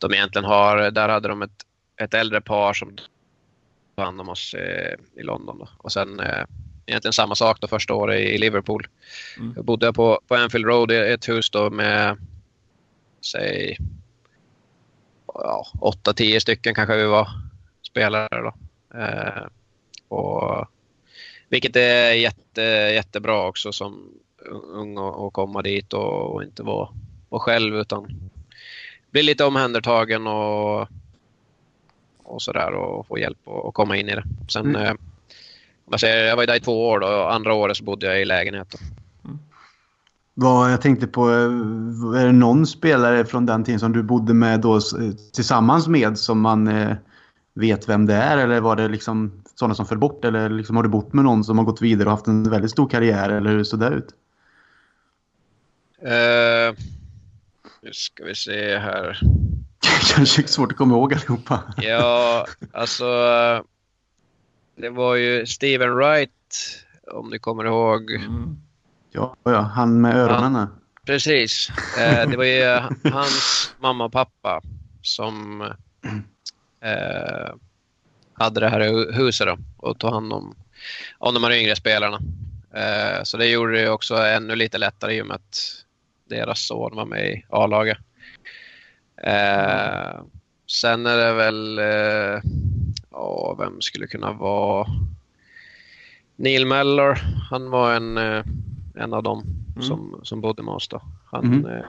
de egentligen har, där hade de ett, ett äldre par som tog hand om oss eh, i London. Då. Och sen eh, egentligen samma sak då första året i Liverpool. Mm. Jag bodde på, på Anfield Road i ett hus då med, säg, ja, 8-10 stycken kanske vi var spelare då. Eh, och, vilket är jätte, jättebra också som ung att komma dit och, och inte vara, vara själv utan bli lite omhändertagen och, och sådär och få hjälp att komma in i det. Sen, mm. eh, jag, säger, jag var där i två år då, och andra året så bodde jag i lägenhet. Mm. Vad jag tänkte på, är det någon spelare från den tiden som du bodde med då tillsammans med som man eh, vet vem det är? Eller var det liksom sådana som föll bort? Eller liksom har du bott med någon som har gått vidare och haft en väldigt stor karriär? Eller hur såg det ut? Uh, nu ska vi se här. *laughs* Kanske svårt att komma ihåg allihopa. ja, alltså. Det var ju Steven Wright, om ni kommer ihåg. Mm. Ja, ja, han med öronen. Han, precis. Eh, det var ju *laughs* hans mamma och pappa som *clears throat* eh, hade det här huset då, och tog hand om, om de här yngre spelarna. Eh, så det gjorde det också ännu lite lättare i och med att deras son var med i A-laget. Eh, sen är det väl, eh, ja, vem skulle kunna vara? Neil Mellor, han var en, eh, en av dem mm. som, som bodde med oss då. Han, mm. eh,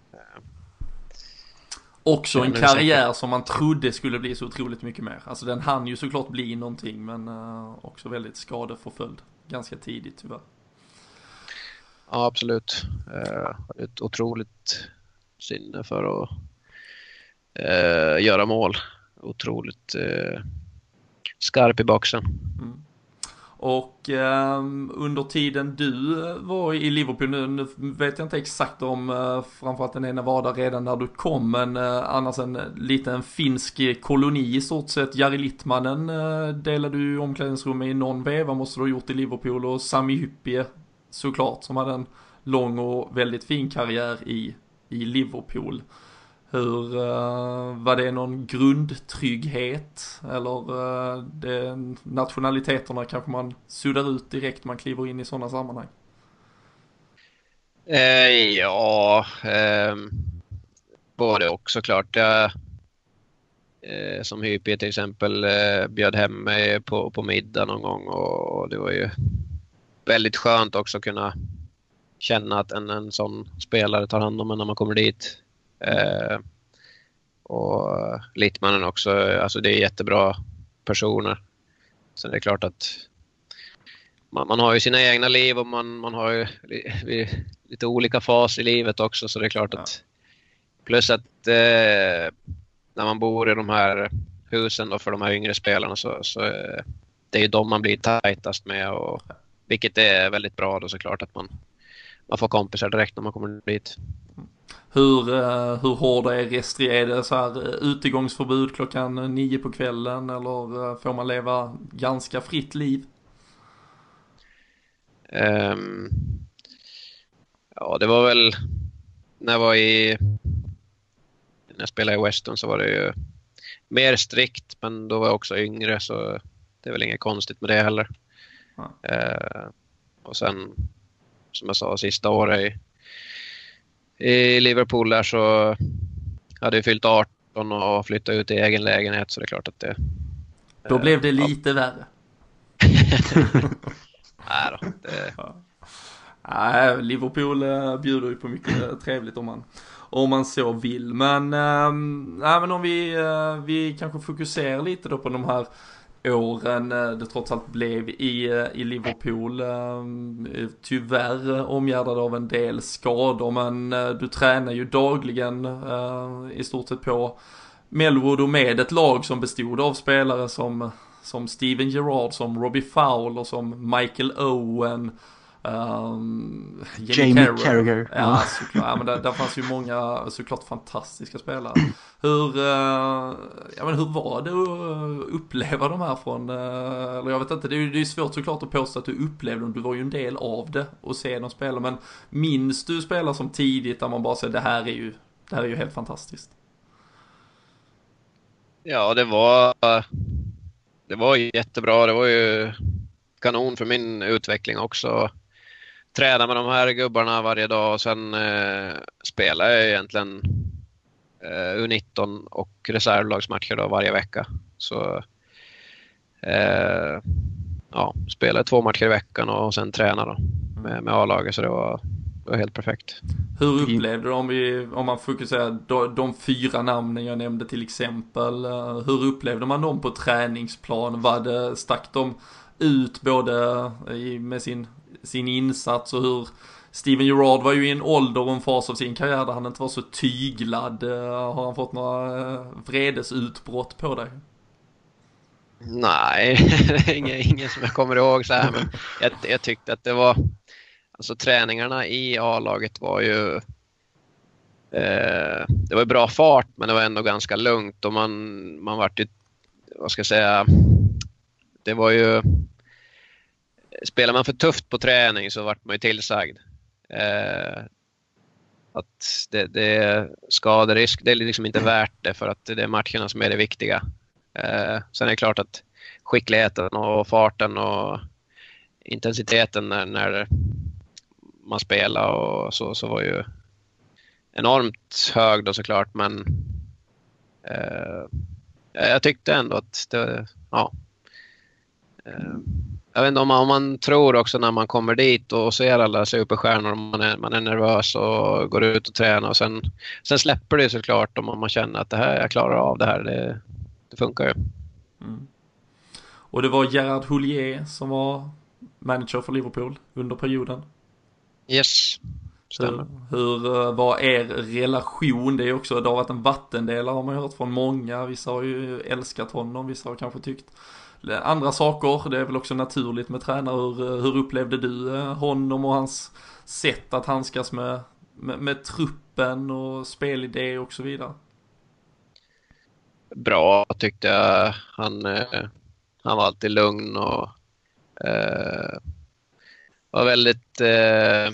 Också en karriär som man trodde skulle bli så otroligt mycket mer. Alltså den hann ju såklart bli någonting men uh, också väldigt skadeförföljd ganska tidigt tyvärr. Ja absolut. Uh, ett otroligt sinne för att eh, göra mål. Otroligt eh, skarp i boxen. Mm. Och eh, under tiden du var i Liverpool, nu, nu vet jag inte exakt om eh, framförallt den ena var där redan när du kom, men eh, annars en liten finsk koloni i stort sett. Jari Littmanen eh, delade du omklädningsrum med i någon veva måste du ha gjort i Liverpool och Sami Hyppie såklart som hade en lång och väldigt fin karriär i, i Liverpool. Hur, uh, var det någon grundtrygghet eller uh, det, nationaliteterna kanske man suddar ut direkt man kliver in i sådana sammanhang? Eh, ja, eh, både och såklart. Jag, eh, som Hypie till exempel eh, bjöd hem mig på, på middag någon gång och, och det var ju väldigt skönt också att kunna känna att en, en sån spelare tar hand om en när man kommer dit. Eh, och Littmannen också, alltså det är jättebra personer. Sen är det klart att man, man har ju sina egna liv och man, man har ju li, lite olika fas i livet också så det är klart att plus att eh, när man bor i de här husen då för de här yngre spelarna så, så eh, det är ju de man blir tajtast med och vilket är väldigt bra då såklart att man, man får kompisar direkt när man kommer dit. Hur, eh, hur hårda är restri? Är det så här eh, utegångsförbud klockan nio på kvällen eller eh, får man leva ganska fritt liv? Um, ja, det var väl när jag var i när jag spelade i Weston så var det ju mer strikt men då var jag också yngre så det är väl inget konstigt med det heller. Uh, och sen som jag sa sista året i i Liverpool där så hade jag fyllt 18 och flyttat ut i egen lägenhet så det är klart att det... Då eh, blev det lite ja. värre. *laughs* Nej då. Det... Nej, Liverpool äh, bjuder ju på mycket trevligt om man, om man så vill. Men, äh, men om vi, äh, vi kanske fokuserar lite då på de här åren eh, det trots allt blev i, eh, i Liverpool. Eh, tyvärr omgärdad av en del skador men du tränar ju dagligen i stort sett på Melwood och med ett lag som bestod av spelare som, som Steven Gerrard, som Robbie Fowler, som Michael Owen, Um, Jamie Carragher. Ja, såklart. Ja, men där, där, fanns ju många såklart fantastiska spelare. Hur, uh, ja, men hur var det att uppleva de här från, uh, eller jag vet inte, det är, är svårt såklart att påstå att du upplevde dem, du var ju en del av det och se dem spela, men minns du spelare som tidigt där man bara säger det här är ju, det här är ju helt fantastiskt? Ja, det var, det var jättebra, det var ju kanon för min utveckling också träna med de här gubbarna varje dag och sen eh, spelar jag egentligen eh, U19 och reservlagsmatcher då varje vecka. Så eh, ja, spelade två matcher i veckan och sen träna då med, med A-laget så det var, det var helt perfekt. Hur upplevde du om, vi, om man fokuserar de, de fyra namnen jag nämnde till exempel, eh, hur upplevde man dem på träningsplan? Var det, stack de ut både i, med sin sin insats och hur Steven Gerrard var ju i en ålder och en fas av sin karriär där han inte var så tyglad. Eh, har han fått några eh, vredesutbrott på dig? Nej, *laughs* ingen, ingen som jag kommer ihåg så här, men jag, jag tyckte att det var, alltså träningarna i A-laget var ju, eh, det var bra fart men det var ändå ganska lugnt och man, man vart ju, vad ska jag säga, det var ju, spelar man för tufft på träning så vart man ju tillsagd. Eh, att det, det är skaderisk, det är liksom inte värt det för att det är matcherna som är det viktiga. Eh, sen är det klart att skickligheten och farten och intensiteten när, när man spelar och så, så var ju enormt hög då såklart men eh, jag tyckte ändå att det, ja. Eh, jag vet inte om man, om man tror också när man kommer dit och ser alla superstjärnor, man är, man är nervös och går ut och tränar och sen, sen släpper det såklart om man känner att det här, jag klarar av det här. Det, det funkar ju. Mm. Och det var Gerard Houllier som var manager för Liverpool under perioden. Yes, stämmer. Hur, hur eh, var er relation? Det är också, det har varit en vattendelare har man hört från många. Vissa har ju älskat honom, vissa har kanske tyckt Eh, andra saker. Det är väl också naturligt med tränare. Hur, eh, hur upplevde du eh, honom och hans sätt att handskas med, med, med truppen och spelidé och så vidare? bra tyckte jag. Han, han var alltid lugn och eh, var väldigt eh,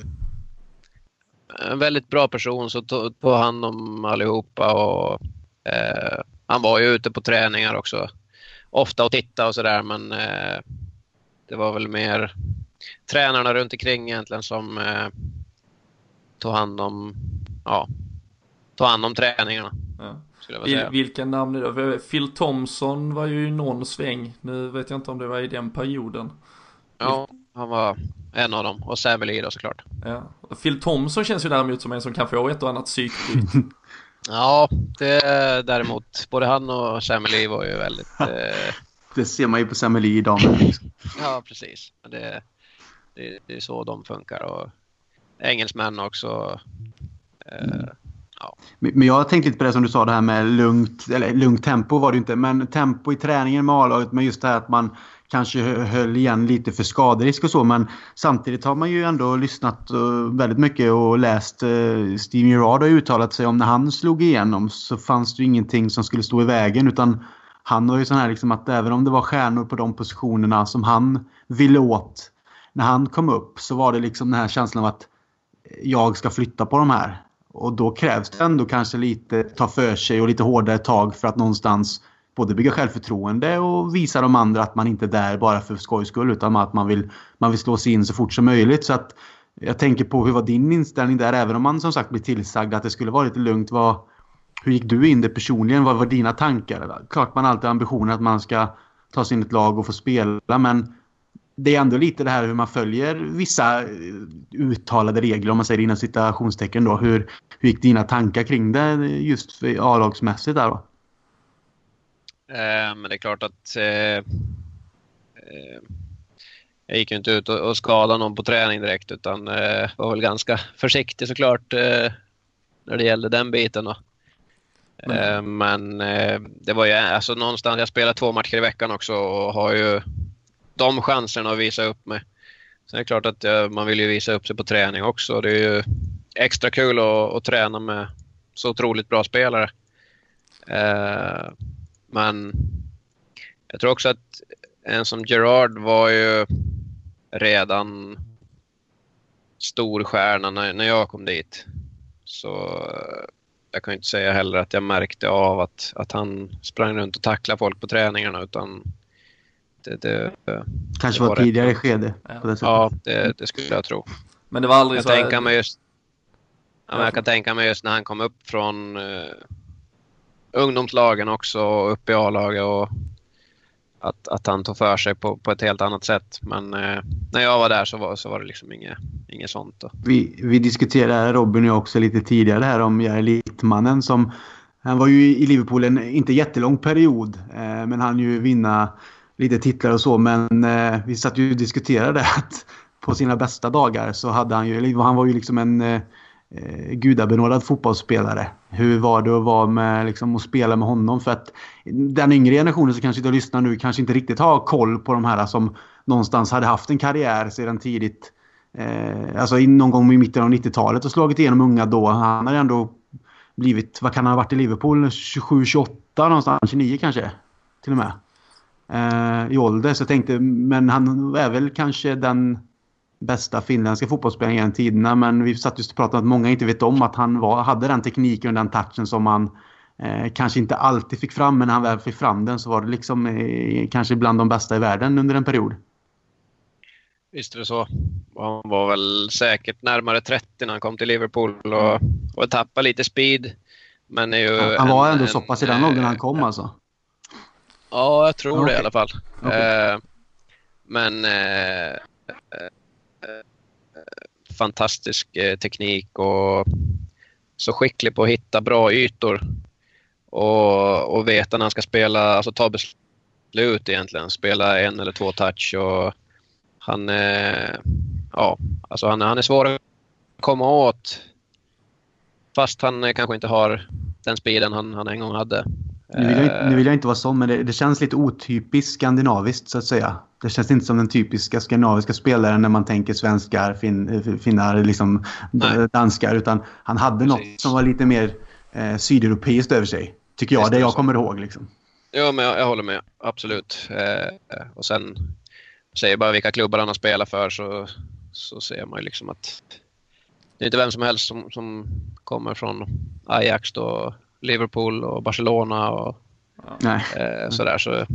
en väldigt bra person som tog, tog hand om allihopa och eh, han var ju ute på träningar också ofta och titta och sådär men eh, det var väl mer tränarna runt omkring egentligen som eh, tog hand om ja, tog hand om träningarna. Ja säga. Vilka namn är det? Phil Thompson var ju i någon sväng. Nu vet jag inte om det var i den perioden. Ja, han var en av dem. Och Lee då såklart. Ja. Phil Thompson känns ju däremot som en som kan få ett och annat psykbryt. *laughs* ja, det däremot. Både han och Lee var ju väldigt... Eh... Det ser man ju på Lee idag. Liksom. ja, precis. Det, det, det, är så de funkar. Och engelsmän också. Eh, Ja. Men jag har tänkt lite på det som du sa, det här med lugnt, eller lugnt tempo var det inte, men tempo i träningen med A-laget, men just det här att man kanske höll igen lite för skaderisk och så, men samtidigt har man ju ändå lyssnat eh, väldigt mycket och läst. Eh, Steve Gerard har uttalat sig om när han slog igenom så fanns det ju ingenting som skulle stå i vägen utan han har ju sån här liksom att även om det var stjärnor på de positionerna som han ville åt när han kom upp så var det liksom den här känslan av att jag ska flytta på de här. Och då krävs det ändå kanske lite ta för sig och lite hårdare tag för att någonstans både bygga självförtroende och visa de andra att man inte är där bara för skojs skull utan att man vill, man vill slå sig in så fort som möjligt. Så att jag tänker på hur var din inställning där även om man som sagt blir tillsagd att det skulle vara lite lugnt. Vad, hur gick du in det personligen? Vad var dina tankar? Klart man alltid har ambitionen att man ska ta sig in i ett lag och få spela men det är ändå lite det här hur man följer vissa eh, uttalade regler om man säger inom citationstecken då. Hur, hur gick dina tankar kring det just A-lagsmässigt där då? Eh, men det är klart att eh, eh, jag gick ju inte ut och, skadade någon på träning direkt utan var väl ganska *laughs* försiktig såklart eh, när det gällde den biten. Då. Mm. Men det var ju alltså någonstans, jag spelar två matcher i veckan också och har ju de chanserna att visa upp mig. Sen är det klart att man vill ju visa upp sig på träning också. Det är ju extra kul att, att träna med så otroligt bra spelare. Men jag tror också att en som Gerard var ju redan storstjärna när, när jag kom dit. Så uh, jag kan inte säga heller att jag märkte av att, att han sprang runt och tacklade folk på träningarna utan det, det Kanske det var, var tidigare skede. Ja, ja det, det, skulle jag tro. Men det var aldrig jag så... Tänka mig just, ja, jag kan tänka mig just när han kom upp från uh, ungdomslagen också och upp i A-laget och att, att han tog för sig på, på ett helt annat sätt. Men eh, när jag var där så var, så var det liksom inget, inget sånt. Då. Vi, vi diskuterade, Robin och jag också lite tidigare här om Jari Littmannen som han var ju i Liverpool en inte jättelång period eh, men han ju vinna lite titlar och så. Men eh, vi satt ju och diskuterade att på sina bästa dagar så hade han ju, han var ju liksom en eh, eh, gudabenådad fotbollsspelare. Hur var det att vara med liksom, och spela med honom? För att den yngre generationen som kanske inte lyssnar nu kanske inte riktigt har koll på de här som någonstans hade haft en karriär sedan tidigt. Eh, alltså någon gång i mitten av 90-talet och slagit igenom unga då. Han har ändå blivit, vad kan han ha varit i Liverpool? 27, 28 någonstans, 29 kanske till och med. Eh, I ålder. Så jag tänkte, men han är väl kanske den bästa finländska fotbollsspelaren genom tiderna. Men vi satt just och pratade om att många inte vet om att han var, hade den tekniken och den touchen som han eh, kanske inte alltid fick fram. Men när han väl fick fram den så var det liksom eh, kanske bland de bästa i världen under en period. Visst är det så. Han var väl säkert närmare 30 när han kom till Liverpool och, och tappade lite speed. Men är ju ja, han var en, ändå så pass i den åldern han kom alltså? Ja, jag tror okay. det i alla fall. Okay. Eh, men eh, fantastisk eh, teknik och så skicklig på att hitta bra ytor och, och veta när han ska spela, alltså ta beslut egentligen. Spela en eller två touch och han, eh, ja, alltså han, han är svår att komma åt fast han eh, kanske inte har den speeden han, han en gång hade. Nu vill, jag, nu vill jag inte vara sån, men det, det, känns lite otypiskt skandinaviskt så att säga. Det känns inte som den typiska skandinaviska spelaren när man tänker svenskar, fin, finnar, liksom danskar. Utan han hade Precis. något som var lite mer eh, sydeuropeiskt över sig. Tycker jag, det jag kommer ihåg. Liksom. Ja, men jag, jag håller med. Absolut. Eh, och sen säger bara vilka klubbar han har spelat för så, så ser man ju liksom att det är inte vem som helst som, som kommer från Ajax då, Liverpool och Barcelona och Nej. Eh, sådär. Så,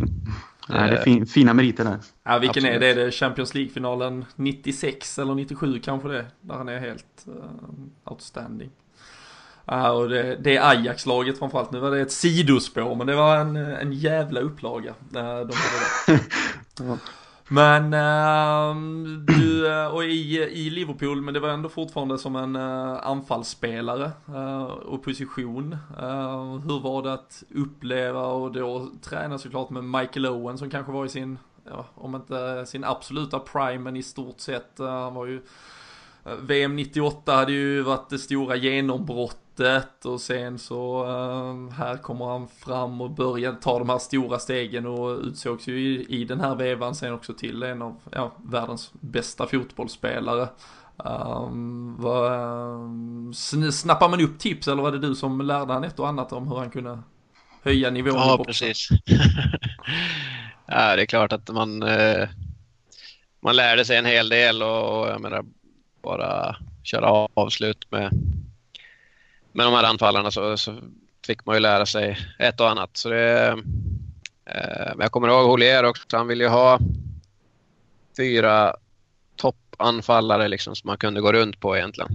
Nej, det är fin, fina meriter där. Ja, vilken Absolut. är det? Är det Champions League-finalen 96 eller 97 kanske det? Där han är helt uh, outstanding. Ja, och det, det är Ajax-laget framförallt. Nu var det ett sidospår, men det var en, en jävla upplaga. Uh, de hade det. *laughs* Men äh, du, eh, och i, i Liverpool, men det var ändå fortfarande som en äh, anfallsspelare eh, äh, och position. Äh, hur var det att uppleva och då träna såklart med Michael Owen som kanske var i sin, ja, om inte sin absoluta prime, men i stort sett, han var ju VM 98 hade ju varit det stora genombrott sättet och sen så uh, här kommer han fram och börjar ta de här stora stegen och utsågs ju i, i den här vevan sen också till en av ja, världens bästa fotbollsspelare. Um, vad, um, snappar man upp tips eller var det du som lärde han ett och annat om hur han kunde höja nivån ja, precis. *laughs* ja, det är klart att man, eh, man lärde sig en hel del och, och jag menar bara köra avslut med med de här anfallarna så, så, fick man ju lära sig ett och annat. Så det, eh, men jag kommer ihåg Holier också. Han ville ju ha fyra toppanfallare liksom, som man kunde gå runt på egentligen.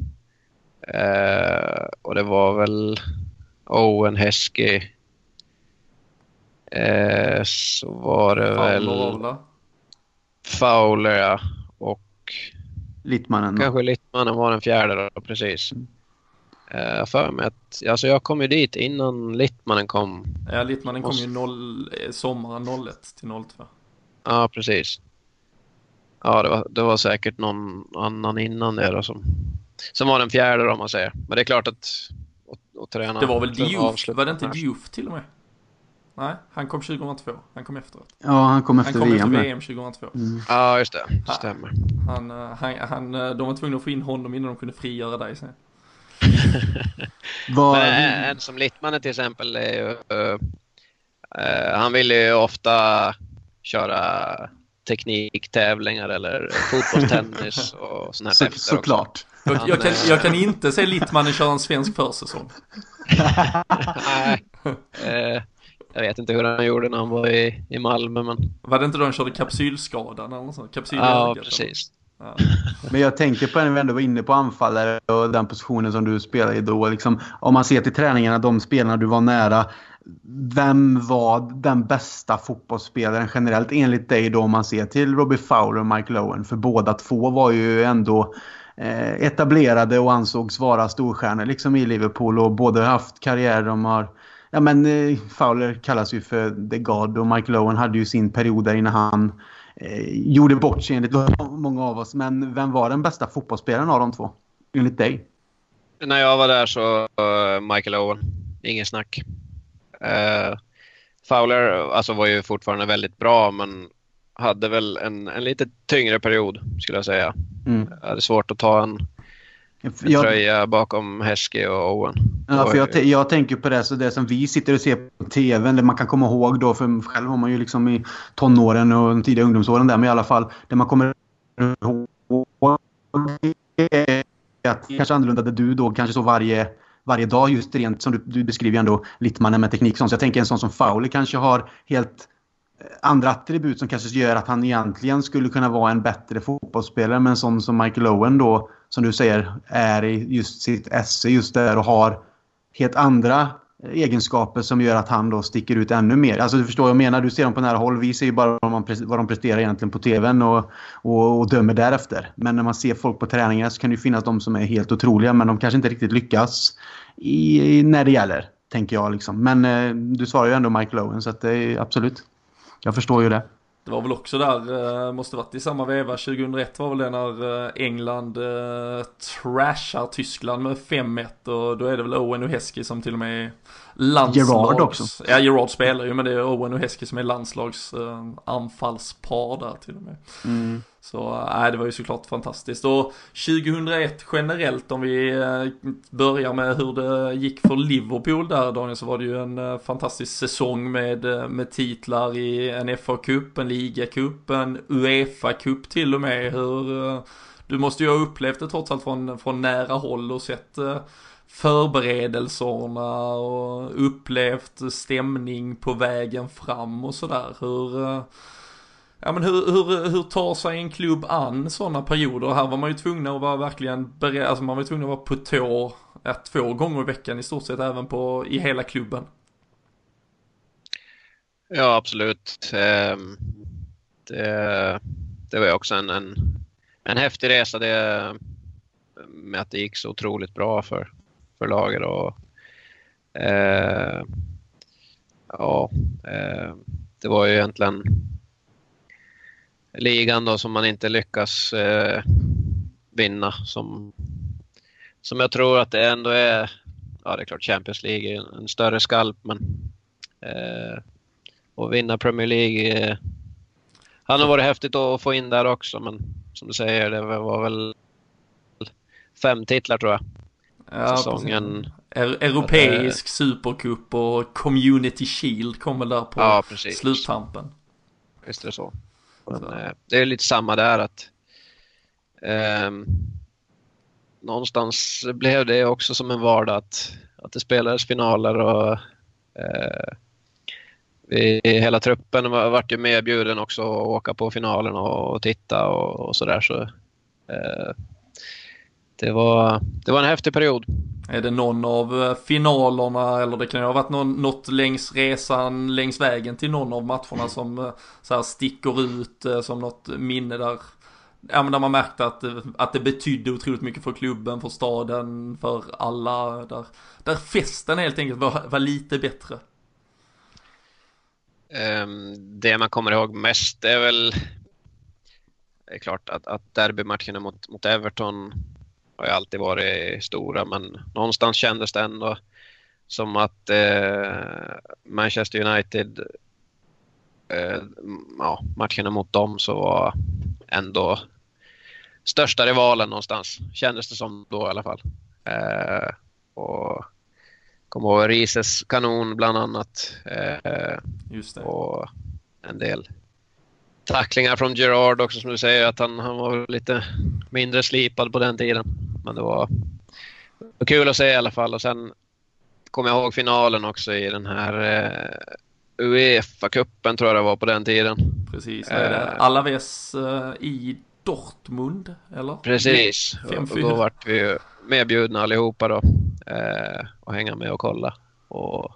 Eh, och det var väl Owen, Hesky. Eh, så var det Fowler, väl... Fowler, ja. Och... Littmannen. Kanske Littmannen var den fjärde då, precis. Mm. Uh, för mig att, alltså jag kom ju dit innan Littmannen kom. Ja, Littmannen kom ju noll, eh, sommaren 01 till 02. Ja, precis. Ja, det var, det var säkert någon annan innan det då som, som var den fjärde om man säger. Men det är klart att och, och träna. Det var väl Diouf, var det inte Diouf till och med? Nej, han kom 2002. Han kom efteråt. Ja, han kom efter VM. Han kom VM, efter VM 2002. Mm. Ja, just det. Det stämmer. Han, eh, han, han, de var tvungna att få in honom innan de kunde frigöra dig sen. *laughs* Var... Men en som Littmannen till exempel är ju, uh, uh, han vill ju ofta köra tekniktävlingar eller fotbollstennis *laughs* och sådana här Så, Såklart. Jag, jag, kan, jag kan inte se Littmannen köra en svensk försäsong. *laughs* Nej. Uh, jag vet inte hur han gjorde när han var i, i Malmö men... Var det inte då han körde kapsylskadan eller något sånt? Kapsyl ja, precis. *laughs* Men jag tänker på när vi ändå var inne på anfallare och den positionen som du spelar i då. Liksom, om man ser till träningarna, de spelarna du var nära. Vem var den bästa fotbollsspelaren generellt enligt dig då om man ser till Robbie Fowler och Mike Lowen? För båda två var ju ändå eh, etablerade och ansågs vara storstjärnor liksom i Liverpool och båda haft karriär. De har Ja men eh, Fowler kallas ju för The God och Mike Lowen hade ju sin period där innan han gjorde bort sig enligt många av oss. Men vem var den bästa fotbollsspelaren av de två? Enligt dig? När jag var där så uh, Michael Owen. Ingen snack. Uh, Fowler alltså, var ju fortfarande väldigt bra men hade väl en, en lite tyngre period skulle jag säga. Mm. Jag hade svårt att ta en, en jag... tröja bakom Heskey och Owen. Ja, för jag, jag, tänker på det, så det som vi sitter och ser på TV, det man kan komma ihåg då, för själv var man ju liksom i tonåren och de tidiga ungdomsåren där, men i alla fall det man kommer ihåg att kanske annorlunda där du då kanske så varje varje dag just rent som du, du beskriver ändå Littmannen med teknik. Så jag tänker en sån som Fowler kanske har helt andra attribut som kanske gör att han egentligen skulle kunna vara en bättre fotbollsspelare. Men en sån som Michael Owen då, som du säger, är i just sitt esse just där och har helt andra egenskaper som gör att han då sticker ut ännu mer. Alltså du förstår vad jag menar. Du ser dem på nära håll. Vi ser ju bara vad, man, vad de presterar egentligen på TVn och, och, och, dömer därefter. Men när man ser folk på träningar så kan det ju finnas de som är helt otroliga men de kanske inte riktigt lyckas i, när det gäller. Tänker jag liksom. Men eh, du svarar ju ändå Mike Lowen så att det är absolut. Jag förstår ju det. Det var väl också där, eh, måste varit i samma veva, 2001 var väl det när eh, England eh, trashar Tyskland med 5-1 och då är det väl Owen och Heskey som till och med är landslags... Gerard också. Ja, Gerard spelar ju men det är Owen och Heskey som är landslags anfallspar där till och med. Mm. Så nej, det var ju såklart fantastiskt. Och 2001 generellt, om vi börjar med hur det gick för Liverpool där Daniel, så var det ju en fantastisk säsong med, med titlar i en FA-cup, en ligacup, en Uefa-cup till och med. Hur, du måste ju ha upplevt det trots allt från, från nära håll och sett förberedelserna och upplevt stämning på vägen fram och sådär. Hur eh, Ja men hur, hur, hur tar sig en klubb an sådana perioder? Här var man ju tvungen att vara verkligen beredd, alltså man var ju tvungen att vara på tå ett, två gånger i veckan i stort sett även på, i hela klubben. Ja absolut. Ehm, det, det var också en, en, en häftig resa det, med att det gick så otroligt bra för, förlaget. Och, eh, ja, eh, det var ju egentligen ligan då som man inte lyckas eh, vinna. Som, som jag tror att det ändå är, ja det är klart Champions League är en, större skalp men eh, att vinna Premier League eh, hade varit häftigt att få in där också men som du säger det var väl fem titlar tror jag. Ja, Säsongen. Europeisk att, supercup och Community Shield kommer där på ja, sluttampen. Visst är det så. Men, eh, det är lite samma där att eh, någonstans blev det också som en vardag att, att det spelades finaler och eh, vi, hela truppen var, vart ju medbjuden också att åka på finalen och, och titta och, och sådär. Så, eh, det, var, det var en häftig period. Är det någon av eh, finalerna eller det kan ju ha varit någon, något längs resan, längs vägen till någon av matcherna som eh, så här sticker ut eh, som något minne där Ja men där man märkte att, att det betydde otroligt mycket för klubben, för staden, för alla. Där, där festen helt enkelt var, var lite bättre. Um, det man kommer ihåg mest är väl det är klart att, att derbymatcherna mot, mot Everton har ju alltid varit stora men någonstans kändes det ändå som att eh, Manchester United, eh, ja, matcherna mot dem så var ändå största rivalen någonstans. Kändes det som då i alla fall. Eh, och kom ihåg Rises kanon bland annat. Eh. Och en del tacklingar från Gerard också som du säger att han, han var lite mindre slipad på den tiden. Men det var, kul att se i alla fall och sen kommer jag ihåg finalen också i den här uh, Uefa-cupen tror jag det var på den tiden. Precis, det uh, Alaves uh, i Dortmund eller? Precis, och, då vart vi medbjudna allihopa då uh, och hänga med och kolla. Och,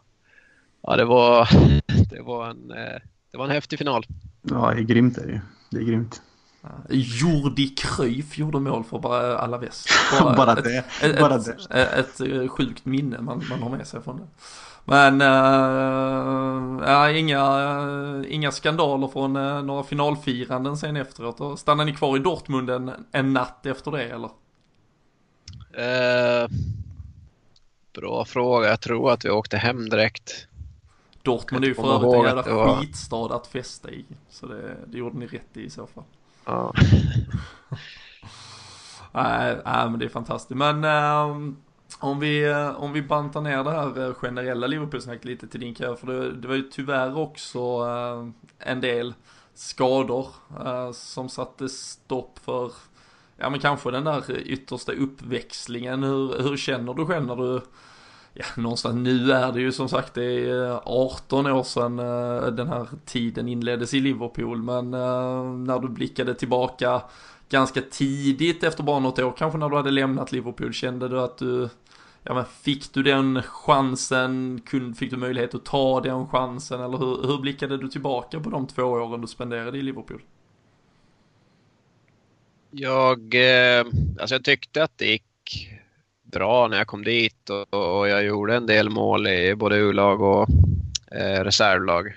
ja, det var, *laughs* det var en det var en häftig final. Ja, det är grymt är det ju. Det är grymt. Jordi Cruyff gjorde mål för bara alla väst. *laughs* Bara, bara, ett, det. Bara ett, det. Ett, ett, sjukt minne man, man har med sig från det. Men äh, ja, inga, äh, inga skandaler från äh, några finalfiranden sen efteråt. Och stannade ni kvar i Dortmund en, en natt efter det eller? Eh, bra fråga. Jag tror att vi åkte hem direkt. Dortmund är ju för övrigt en jävla var... skitstad att festa i. Så det, det gjorde ni rätt i i så fall. Ja. *laughs* nej, nej, men det är fantastiskt. Men äh, om vi, äh, om vi bantar ner det här äh, generella Liverpool-snacket lite till din karriär. För det, det var ju tyvärr också äh, en del skador som satte stopp för, ja men kanske den där yttersta uppväxlingen. Hur, hur känner du själv när du ja, någonstans nu är det ju som sagt det är eh, 18 år sedan eh, den här tiden inleddes i Liverpool men eh, när du blickade tillbaka ganska tidigt efter bara något år kanske när du hade lämnat Liverpool kände du att du Ja men fick du den chansen, fick du möjlighet att ta den chansen eller hur, hur blickade du tillbaka på de två åren du spenderade i Liverpool? Jag, alltså jag tyckte att det gick bra när jag kom dit och, och jag gjorde en del mål i både U-lag och eh, reservlag.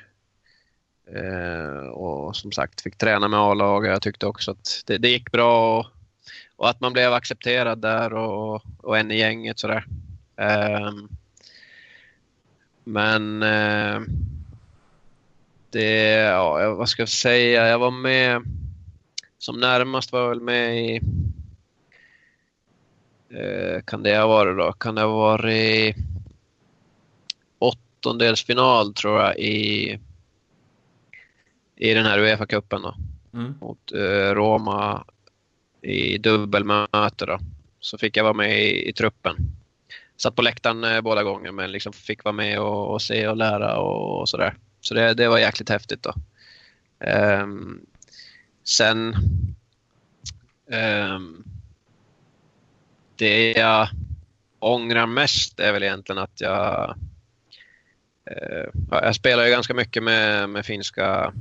Eh, och som sagt fick träna med A-lag. Jag tyckte också att det, det gick bra och, och, att man blev accepterad där och, och en i gänget sådär. Eh, men eh, det, ja, vad ska jag säga, jag var med som närmast var jag väl med i kan det ha varit då? Kan det ha varit åttondelsfinal tror jag i, i den här Uefa-cupen då. Mm. Mot eh, Roma i dubbelmöte då. Så fick jag vara med i, i truppen. Satt på läktaren eh, båda gånger men liksom fick vara med och, och se och lära och, och sådär. Så det, det var jäkligt häftigt då. Um, sen um, det jag ångrar mest är väl egentligen att jag... Eh, jag spelar ju ganska mycket med, med finska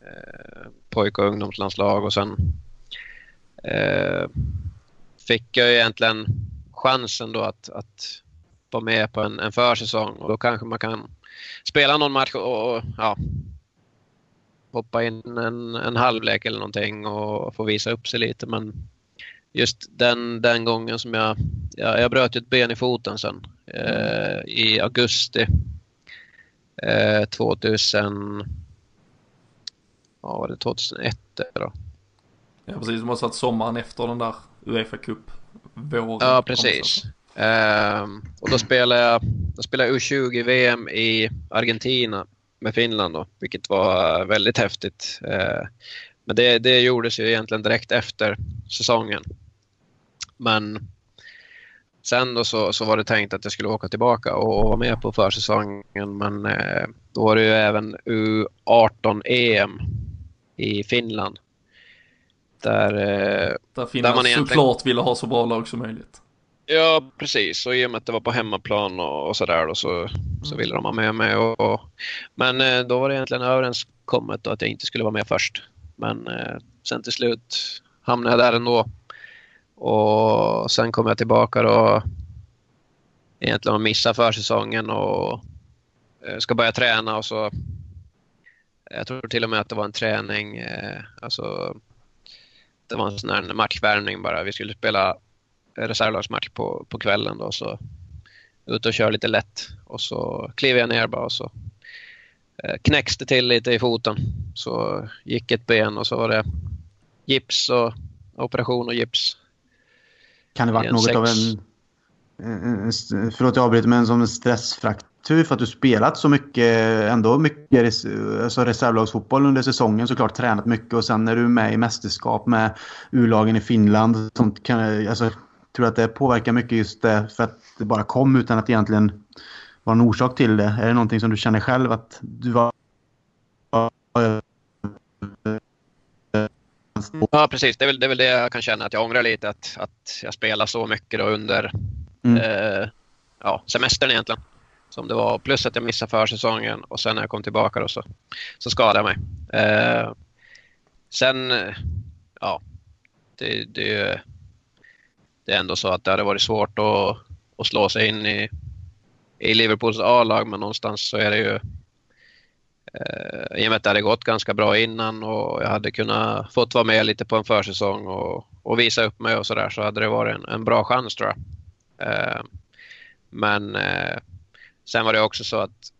eh, pojk och ungdomslandslag och sen eh, fick jag egentligen chansen då att, att vara med på en, en försäsong. Och då kanske man kan spela någon match och, och ja, hoppa in en, en halvlek eller någonting och få visa upp sig lite. Men just den, den gången som jag, jag, jag bröt ett ben i foten sen eh, i augusti eh, 2000, ja var det 2001 då? Ja precis, de har satt sommaren efter den där Uefa Cup våren. Ja precis. Eh, och då spelade jag, då spelade jag U20-VM i Argentina med Finland då, vilket var väldigt häftigt. Eh, men det, det gjordes ju egentligen direkt efter säsongen. Men sen då så, så var det tänkt att jag skulle åka tillbaka och vara med på försäsongen. Men eh, då var det ju även U18-EM i Finland. Där, eh, där Finland där man egentligen... såklart ville ha så bra lag som möjligt. Ja, precis. Och i och med att det var på hemmaplan och, och sådär så, så mm. ville de ha med mig. Och, och, men eh, då var det egentligen överenskommet att jag inte skulle vara med först. Men eh, sen till slut hamnade jag där ändå. Och sen kom jag tillbaka då egentligen och missade försäsongen och eh, ska börja träna och så jag tror till och med att det var en träning, eh, alltså det var en sån här matchvärmning bara. Vi skulle spela reservlagsmatch på, på kvällen då så ut och kör lite lätt och så kliver jag ner bara och så eh, knäcks det till lite i foten. Så gick ett ben och så var det gips och operation och gips. Kan det varit något sex. av en... Förlåt jag avbryter, men som en stressfraktur för att du spelat så mycket, ändå mycket alltså reservlagsfotboll under säsongen såklart, tränat mycket och sen är du med i mästerskap med U-lagen i Finland. Sånt kan, alltså, tror du att det påverkar mycket just det för att det bara kom utan att egentligen vara en orsak till det? Är det någonting som du känner själv att du var Ja, precis. Det är, väl, det är väl det jag kan känna att jag ångrar lite att, att jag spelar så mycket under mm. eh, ja, semestern egentligen. Som det var. Plus att jag missade försäsongen och sen när jag kom tillbaka då så, så skadade jag mig. Eh, sen, ja, det, det, det är ändå så att det hade varit svårt att, att slå sig in i, i Liverpools A-lag, men någonstans så är det ju eh, i och med att det hade gått ganska bra innan och jag hade kunnat fått vara med lite på en försäsong och, och visa upp mig och sådär så hade det varit en, en bra chans tror jag. Eh, men eh, sen var det också så att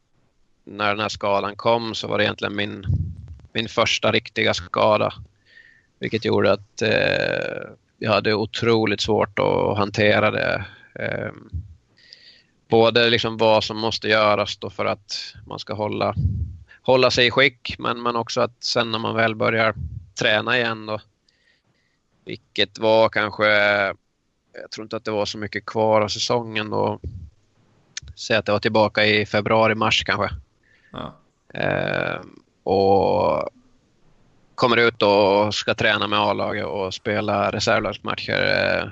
när den här skadan kom så var det egentligen min, min första riktiga skada. Vilket gjorde att eh, jag hade otroligt svårt att hantera det. Eh, både liksom vad som måste göras då för att man ska hålla, hålla sig i skick men, men också att sen när man väl börjar träna igen då, vilket var kanske, jag tror inte att det var så mycket kvar av säsongen då. Säg att det var tillbaka i februari, mars kanske. Ja. Eh, och kommer ut och ska träna med A-laget och spela reservlagsmatcher eh,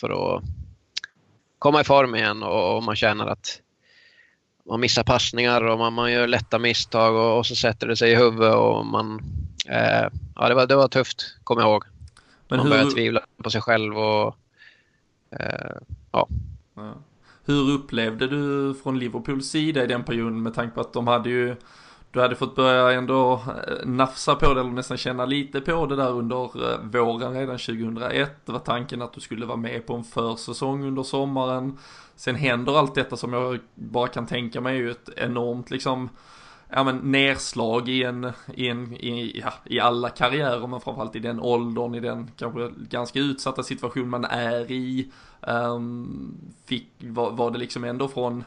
för att komma i form igen och man känner att man missar passningar och man, man gör lätta misstag och, och, så sätter det sig i huvudet och man... Eh, ja, det var, det var tufft, kommer jag ihåg. Men man hur... börjar tvivla på sig själv och... Eh, ja. ja. Hur upplevde du från Liverpools sida i den perioden med tanke på att de hade ju du hade fått börja ändå eh, nafsa på det eller nästan känna lite på det där under eh, våren redan 2001. Det var tanken att du skulle vara med på en försäsong under sommaren. Sen händer allt detta som jag bara kan tänka mig är ju ett enormt liksom ja, men nerslag i en, i, en i, ja, i alla karriärer men framförallt i den åldern, i den kanske ganska utsatta situation man är i. Um, fick, var, var det liksom ändå från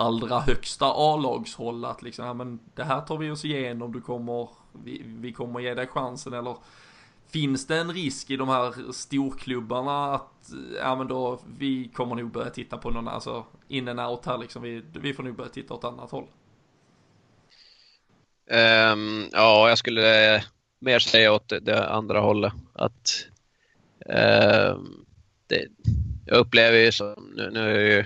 allra högsta A-lagshåll att liksom, ja men det här tar vi oss igenom, du kommer, vi, vi kommer ge dig chansen eller Finns det en risk i de här storklubbarna att, ja men då, vi kommer nog börja titta på någon, alltså in and out här liksom, vi, vi får nog börja titta åt annat håll? Um, ja, jag skulle mer säga åt det, andra hållet. Att um, det, jag upplever ju så, nu, nu är jag ju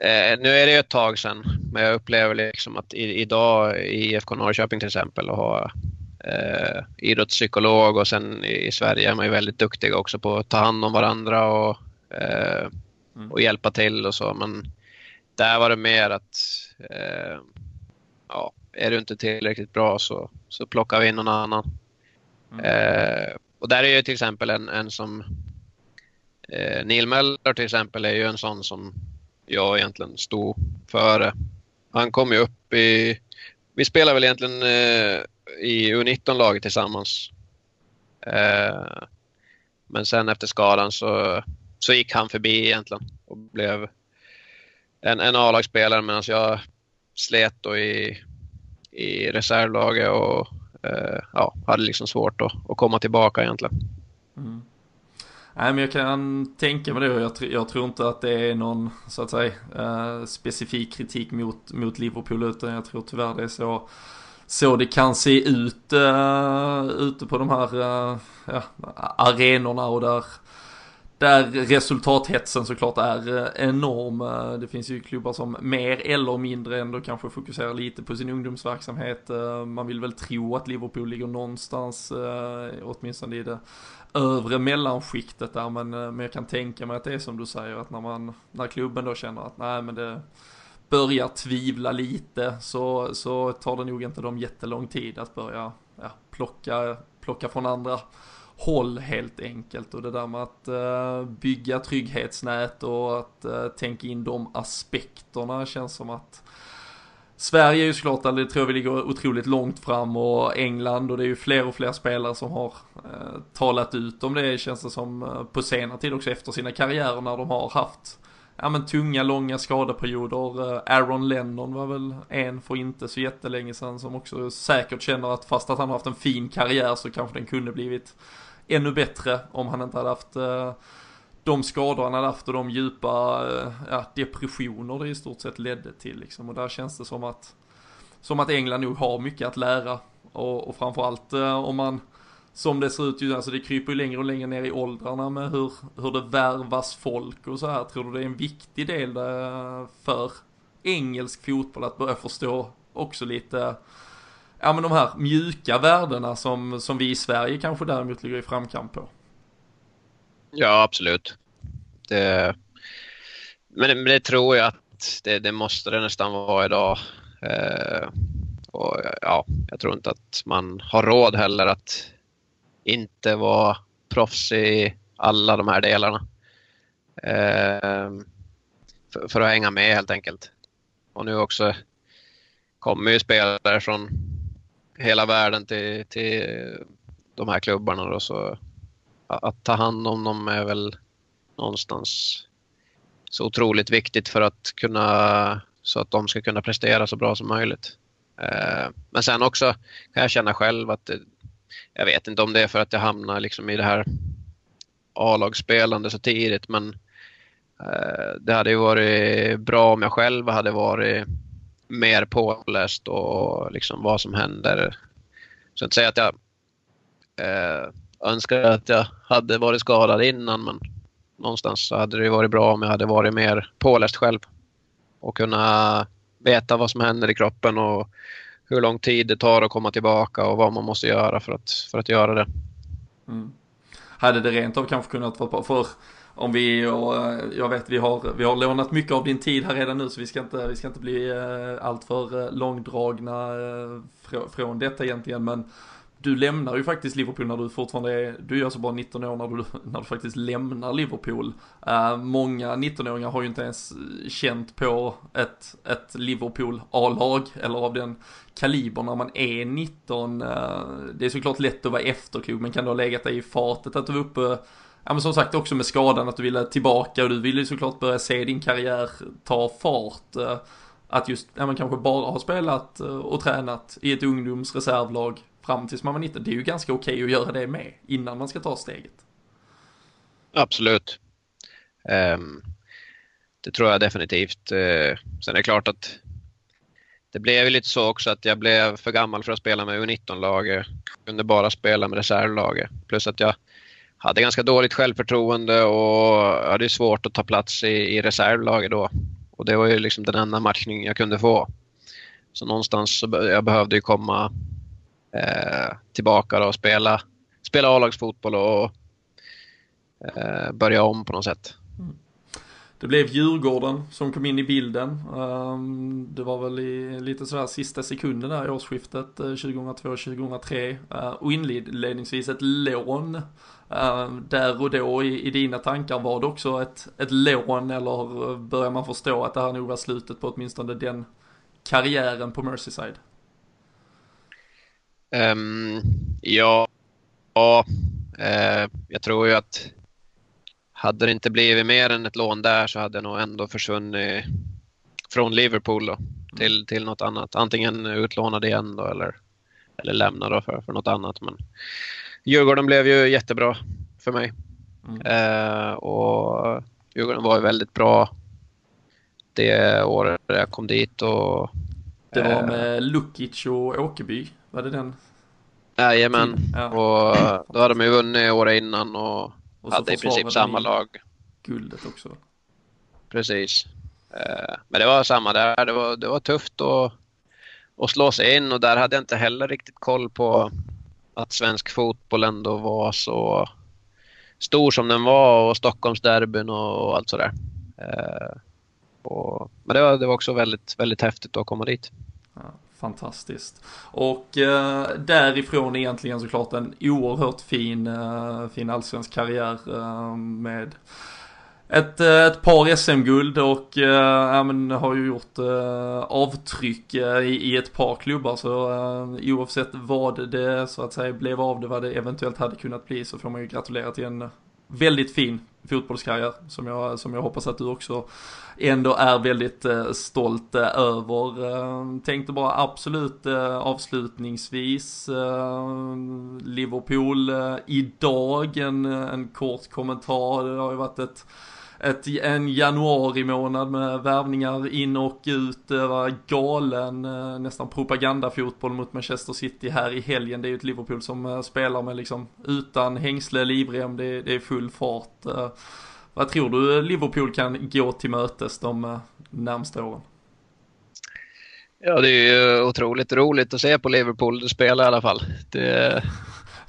Eh, nu är det ju ett tag sedan, men jag upplever liksom att i, idag i IFK Norrköping till exempel och ha eh, idrottspsykolog och sen i, i, Sverige är man ju väldigt duktiga också på att ta hand om varandra och, eh, mm. och hjälpa till och så. Men där var det mer att eh, ja, är du inte tillräckligt bra så, så plockar vi in någon annan. Mm. Eh, och där är ju till exempel en, en som eh, Neil Möller till exempel är ju en sån som jag egentligen stod före. Han kom ju upp i... Vi spelade väl egentligen eh, i U19-laget tillsammans. Eh, men sen efter skadan så, så gick han förbi egentligen och blev en, en A-lagsspelare medan jag slet då i, i reservlaget och eh, ja, hade liksom svårt att, att komma tillbaka egentligen. Mm. Nej men jag kan tänka mig det och jag, jag, tror inte att det är någon så att säga eh, specifik kritik mot, mot Liverpool utan jag tror tyvärr det är så så det kan se ut uh, ute på de här uh, ja, arenorna och där där resultathetsen såklart är eh, enorm. Det finns ju klubbar som mer eller mindre ändå kanske fokuserar lite på sin ungdomsverksamhet. Man vill väl tro att Liverpool ligger någonstans, åtminstone i det övre mellanskiktet där men, eh, men jag kan tänka mig att det är som du säger att när man, när klubben då känner att nej men det börjar tvivla lite så, så tar det nog inte dem jättelång tid att börja ja, plocka, plocka från andra håll helt enkelt. Och det där med att uh, bygga trygghetsnät och att uh, tänka in de aspekterna känns som att Sverige är ju såklart, det tror jag vi ligger otroligt långt fram och England och det är ju fler och fler spelare som har eh, talat ut om det känns det som eh, på senare tid också efter sina karriärer när de har haft ja men tunga, långa skadeperioder. Eh, Aaron Lennon var väl en för inte så jättelänge sedan som också säkert känner att fast att han har haft en fin karriär så kanske den kunde blivit ännu bättre om han inte hade haft eh, de skador han hade haft och de djupa eh, ja, depressioner det i stort sett ledde till liksom. Och där känns det som att, som att England nog har mycket att lära. Och, och framförallt eh, om man, som det ser ut ju, alltså det kryper ju längre och längre ner i åldrarna med hur, hur det värvas folk och så här. Tror du det är en viktig del eh, för engelsk fotboll att börja förstå också lite ja men de här mjuka värdena som, som vi i Sverige kanske däremot ligger i framkant på. Ja, absolut. Det, men, men det tror jag att att det, det måste det nästan vara idag. Eh, och ja, jag tror inte att man har råd heller att inte vara proffs i alla de här delarna. Eh, för, för, att hänga med helt enkelt. Och nu också kommer ju spelare från hela världen till, till de här klubbarna. Då, så att ta hand om dem är väl någonstans så otroligt viktigt för att kunna så att de ska kunna prestera så bra som möjligt. Eh, men sen också kan jag känna själv att eh, jag vet inte om det är för att jag hamnar liksom i det här A-lagsspelande så tidigt men eh, det hade ju varit bra om jag själv hade varit mer påläst och liksom vad som händer. Så att säga att jag eh, önskar att jag hade varit skadad innan men någonstans så hade det varit bra om jag hade varit mer påläst själv och kunna veta vad som händer i kroppen och hur lång tid det tar att komma tillbaka och vad man måste göra för att, för att göra det. Mm. Hade det rent av kanske kunnat vara för om vi, och eh, jag vet vi har, vi har lånat mycket av din tid här redan nu så vi ska inte, vi ska inte bli eh, alltför eh, långdragna från detta egentligen men du lämnar ju faktiskt Liverpool när du fortfarande är, du är alltså bara 19 år när du, *laughs* när du faktiskt lämnar Liverpool. Uh, många 19-åringar har ju inte ens känt på ett, ett Liverpool A-lag eller av den kalibern när man är 19. Uh, eh, det är såklart lätt att vara efterklok men kan du ha legat dig i fatet att du var uppe Ja men som sagt också med skadan att du ville tillbaka och du ville såklart börja se din karriär ta fart. Uh, att just, ja men kanske bara ha spelat och tränat i ett ungdomsreservlag fram tills man var 19. Det är ju ganska okej okay att göra det med innan man ska ta steget. Absolut. Um, det tror jag definitivt. Uh, sen är det klart att det blev lite så också att jag blev för gammal för att spela med U19-laget. Kunde bara spela med reservlaget. Plus att jag hade ganska dåligt självförtroende och hade svårt att ta plats i, i reservlaget då. Och det var ju liksom den enda matchning jag kunde få. Så någonstans så jag behövde ju komma Eh, tillbaka då och spela, spela A-lagsfotboll och eh, börja om på något sätt. Mm. Det blev Djurgården som kom in i bilden. Ehm, det var väl i lite sådär sista sekunden där i årsskiftet eh, 2002-2003 eh, och inledningsvis ett lån. Ehm, där och då i, i dina tankar var det också ett, ett lån eller börjar man förstå att det här nog var slutet på åtminstone den karriären på Merseyside? Um, ja, ja uh, jag tror ju att hade det inte blivit mer än ett lån där så hade jag nog ändå försvunnit från Liverpool då, till, till något annat. Antingen utlånad igen då eller, eller lämna då för, för något annat. Men Djurgården blev ju jättebra för mig. Mm. Uh, och Djurgården var ju väldigt bra det året jag kom dit. Och, det var med Lukic och Åkerby var det den? Jajamän, ja. och då hade de ju vunnit året innan och, och hade i princip samma lag. Guldet också. Precis. Eh, men det var samma där, det var, det var tufft att, att slå sig in och där hade jag inte heller riktigt koll på att svensk fotboll ändå var så stor som den var och Stockholmsderbyn och allt sådär. Eh, och, men det var, det var också väldigt, väldigt häftigt att komma dit. Ja fantastiskt. Och eh, därifrån egentligen såklart en oerhört fin, eh, fin allsvensk karriär eh, med ett, eh, ett par SM-guld och eh, ja, men, har ju gjort eh, avtryck eh, i, i, ett par klubbar så eh, oavsett vad det så att säga blev av det, vad det eventuellt hade kunnat bli så får man ju gratulera till en väldigt fin fotbollskarriär som jag, som jag hoppas att du också ändå är väldigt eh, stolt eh, över. Eh, tänkte bara absolut eh, avslutningsvis eh, Liverpool eh, idag, en, en kort kommentar. Det har ju varit ett ett, en januari månad med värvningar in och ut. Det var galen, eh, nästan propagandafotboll mot Manchester City här i helgen. Det är ju ett Liverpool som eh, spelar med liksom utan hängsle, livrem, det, det är full fart. Eh, vad tror du Liverpool kan gå till mötes de närmsta åren? Ja, det är ju otroligt roligt att se på Liverpool spela i alla fall. Det,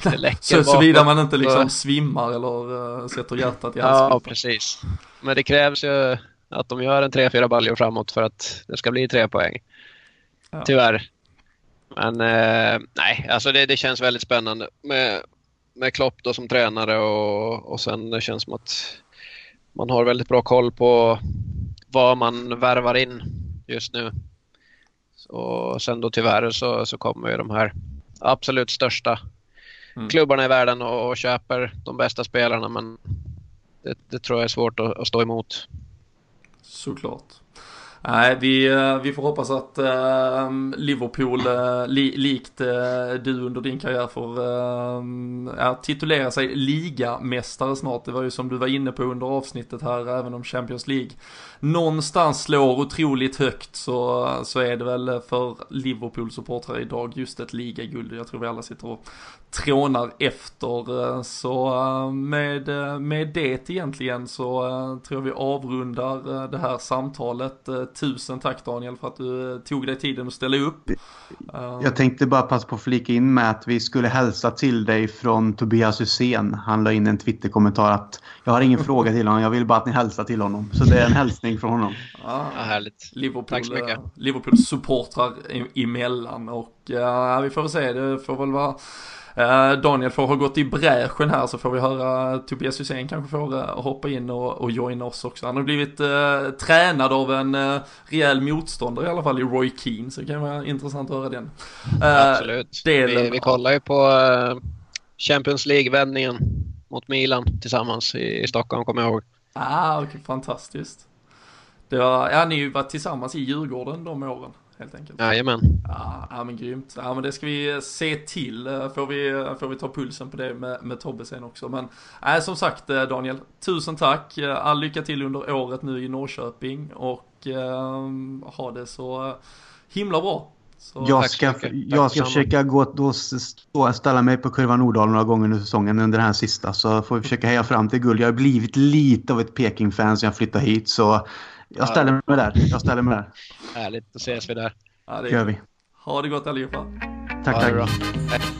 det läcker *laughs* så, Såvida man inte liksom svimmar eller uh, sätter hjärtat i halsen. Ja, precis. Men det krävs ju Att de gör en tre, fyra baljor framåt för att det ska bli tre poäng. Ja. Tyvärr. Men eh, nej, alltså det, det känns väldigt spännande med, med Klopp då som tränare och, och sen det känns som att man har väldigt bra koll på vad man värvar in just nu. Och sen då tyvärr så, så kommer ju de här absolut största Mm. klubbarna i världen och, och köper de bästa spelarna men det, det tror jag är svårt att, att stå emot. Såklart. Nej, vi, eh, vi får hoppas att äh, Liverpool, äh, li, likt äh, du under din karriär, får titulera sig ligamästare snart. Det var ju som du var inne på under avsnittet här, även om Champions League någonstans slår otroligt högt så, så är det väl för Liverpool-supportrar idag just ett ligaguld. Jag tror vi alla sitter och trånar efter. Så med, med det egentligen så tror jag vi avrundar det här samtalet. Tusen tack Daniel för att du eh, tog dig tiden att ställa upp. Eh, Jag tänkte bara passa på att flika in med att vi skulle hälsa till dig från Tobias Hysén. Han la in en Twitter-kommentar att jag har ingen fråga till honom, jag vill bara att ni hälsar till honom. Så det är en hälsning från honom. ja. Ja, härligt. Liverpool, Tack så mycket. eh, Liverpools supportrar e- emellan och ja, vi får väl se, det får väl vara Daniel får ha gått i bräschen här så får vi höra Tobias Hysén kanske får eh, hoppa in och, och joina oss också. Han har blivit eh, tränad av en eh, rejäl motståndare i alla fall i Roy Keane så det kan vara intressant att höra den. Eh, Absolut. delen Vi, vi kollar ju på eh, Champions League-vändningen mot Milan tillsammans i, i Stockholm, kommer jag ihåg. Ah, okej, fantastiskt. Det var, ja ni har ju varit tillsammans i Djurgården de åren helt enkelt. Jajamän. Ja, ja men grymt. Ja men det ska vi se till. Eh, Får vi, får vi ta pulsen på det med, med Tobbe sen också. Men äh, som sagt eh, Daniel, tusen tack. Eh, All lycka till under året nu i Norrköping och eh, ha det så eh, himla bra. Så, Jag ska. Tack jag ska försöka gå, då, stå, ställa mig på kurvan Nordahl några gånger under säsongen under den här sista. Så får vi försöka heja fram till guld. Jag har blivit lite av ett Peking-fan sen jag flyttade hit. Så jag ställer mig där. Jag ställer mig där. Härligt, då ses vi där. ja, det gör vi. Ha det gott allihopa. Tack, Ha det tack.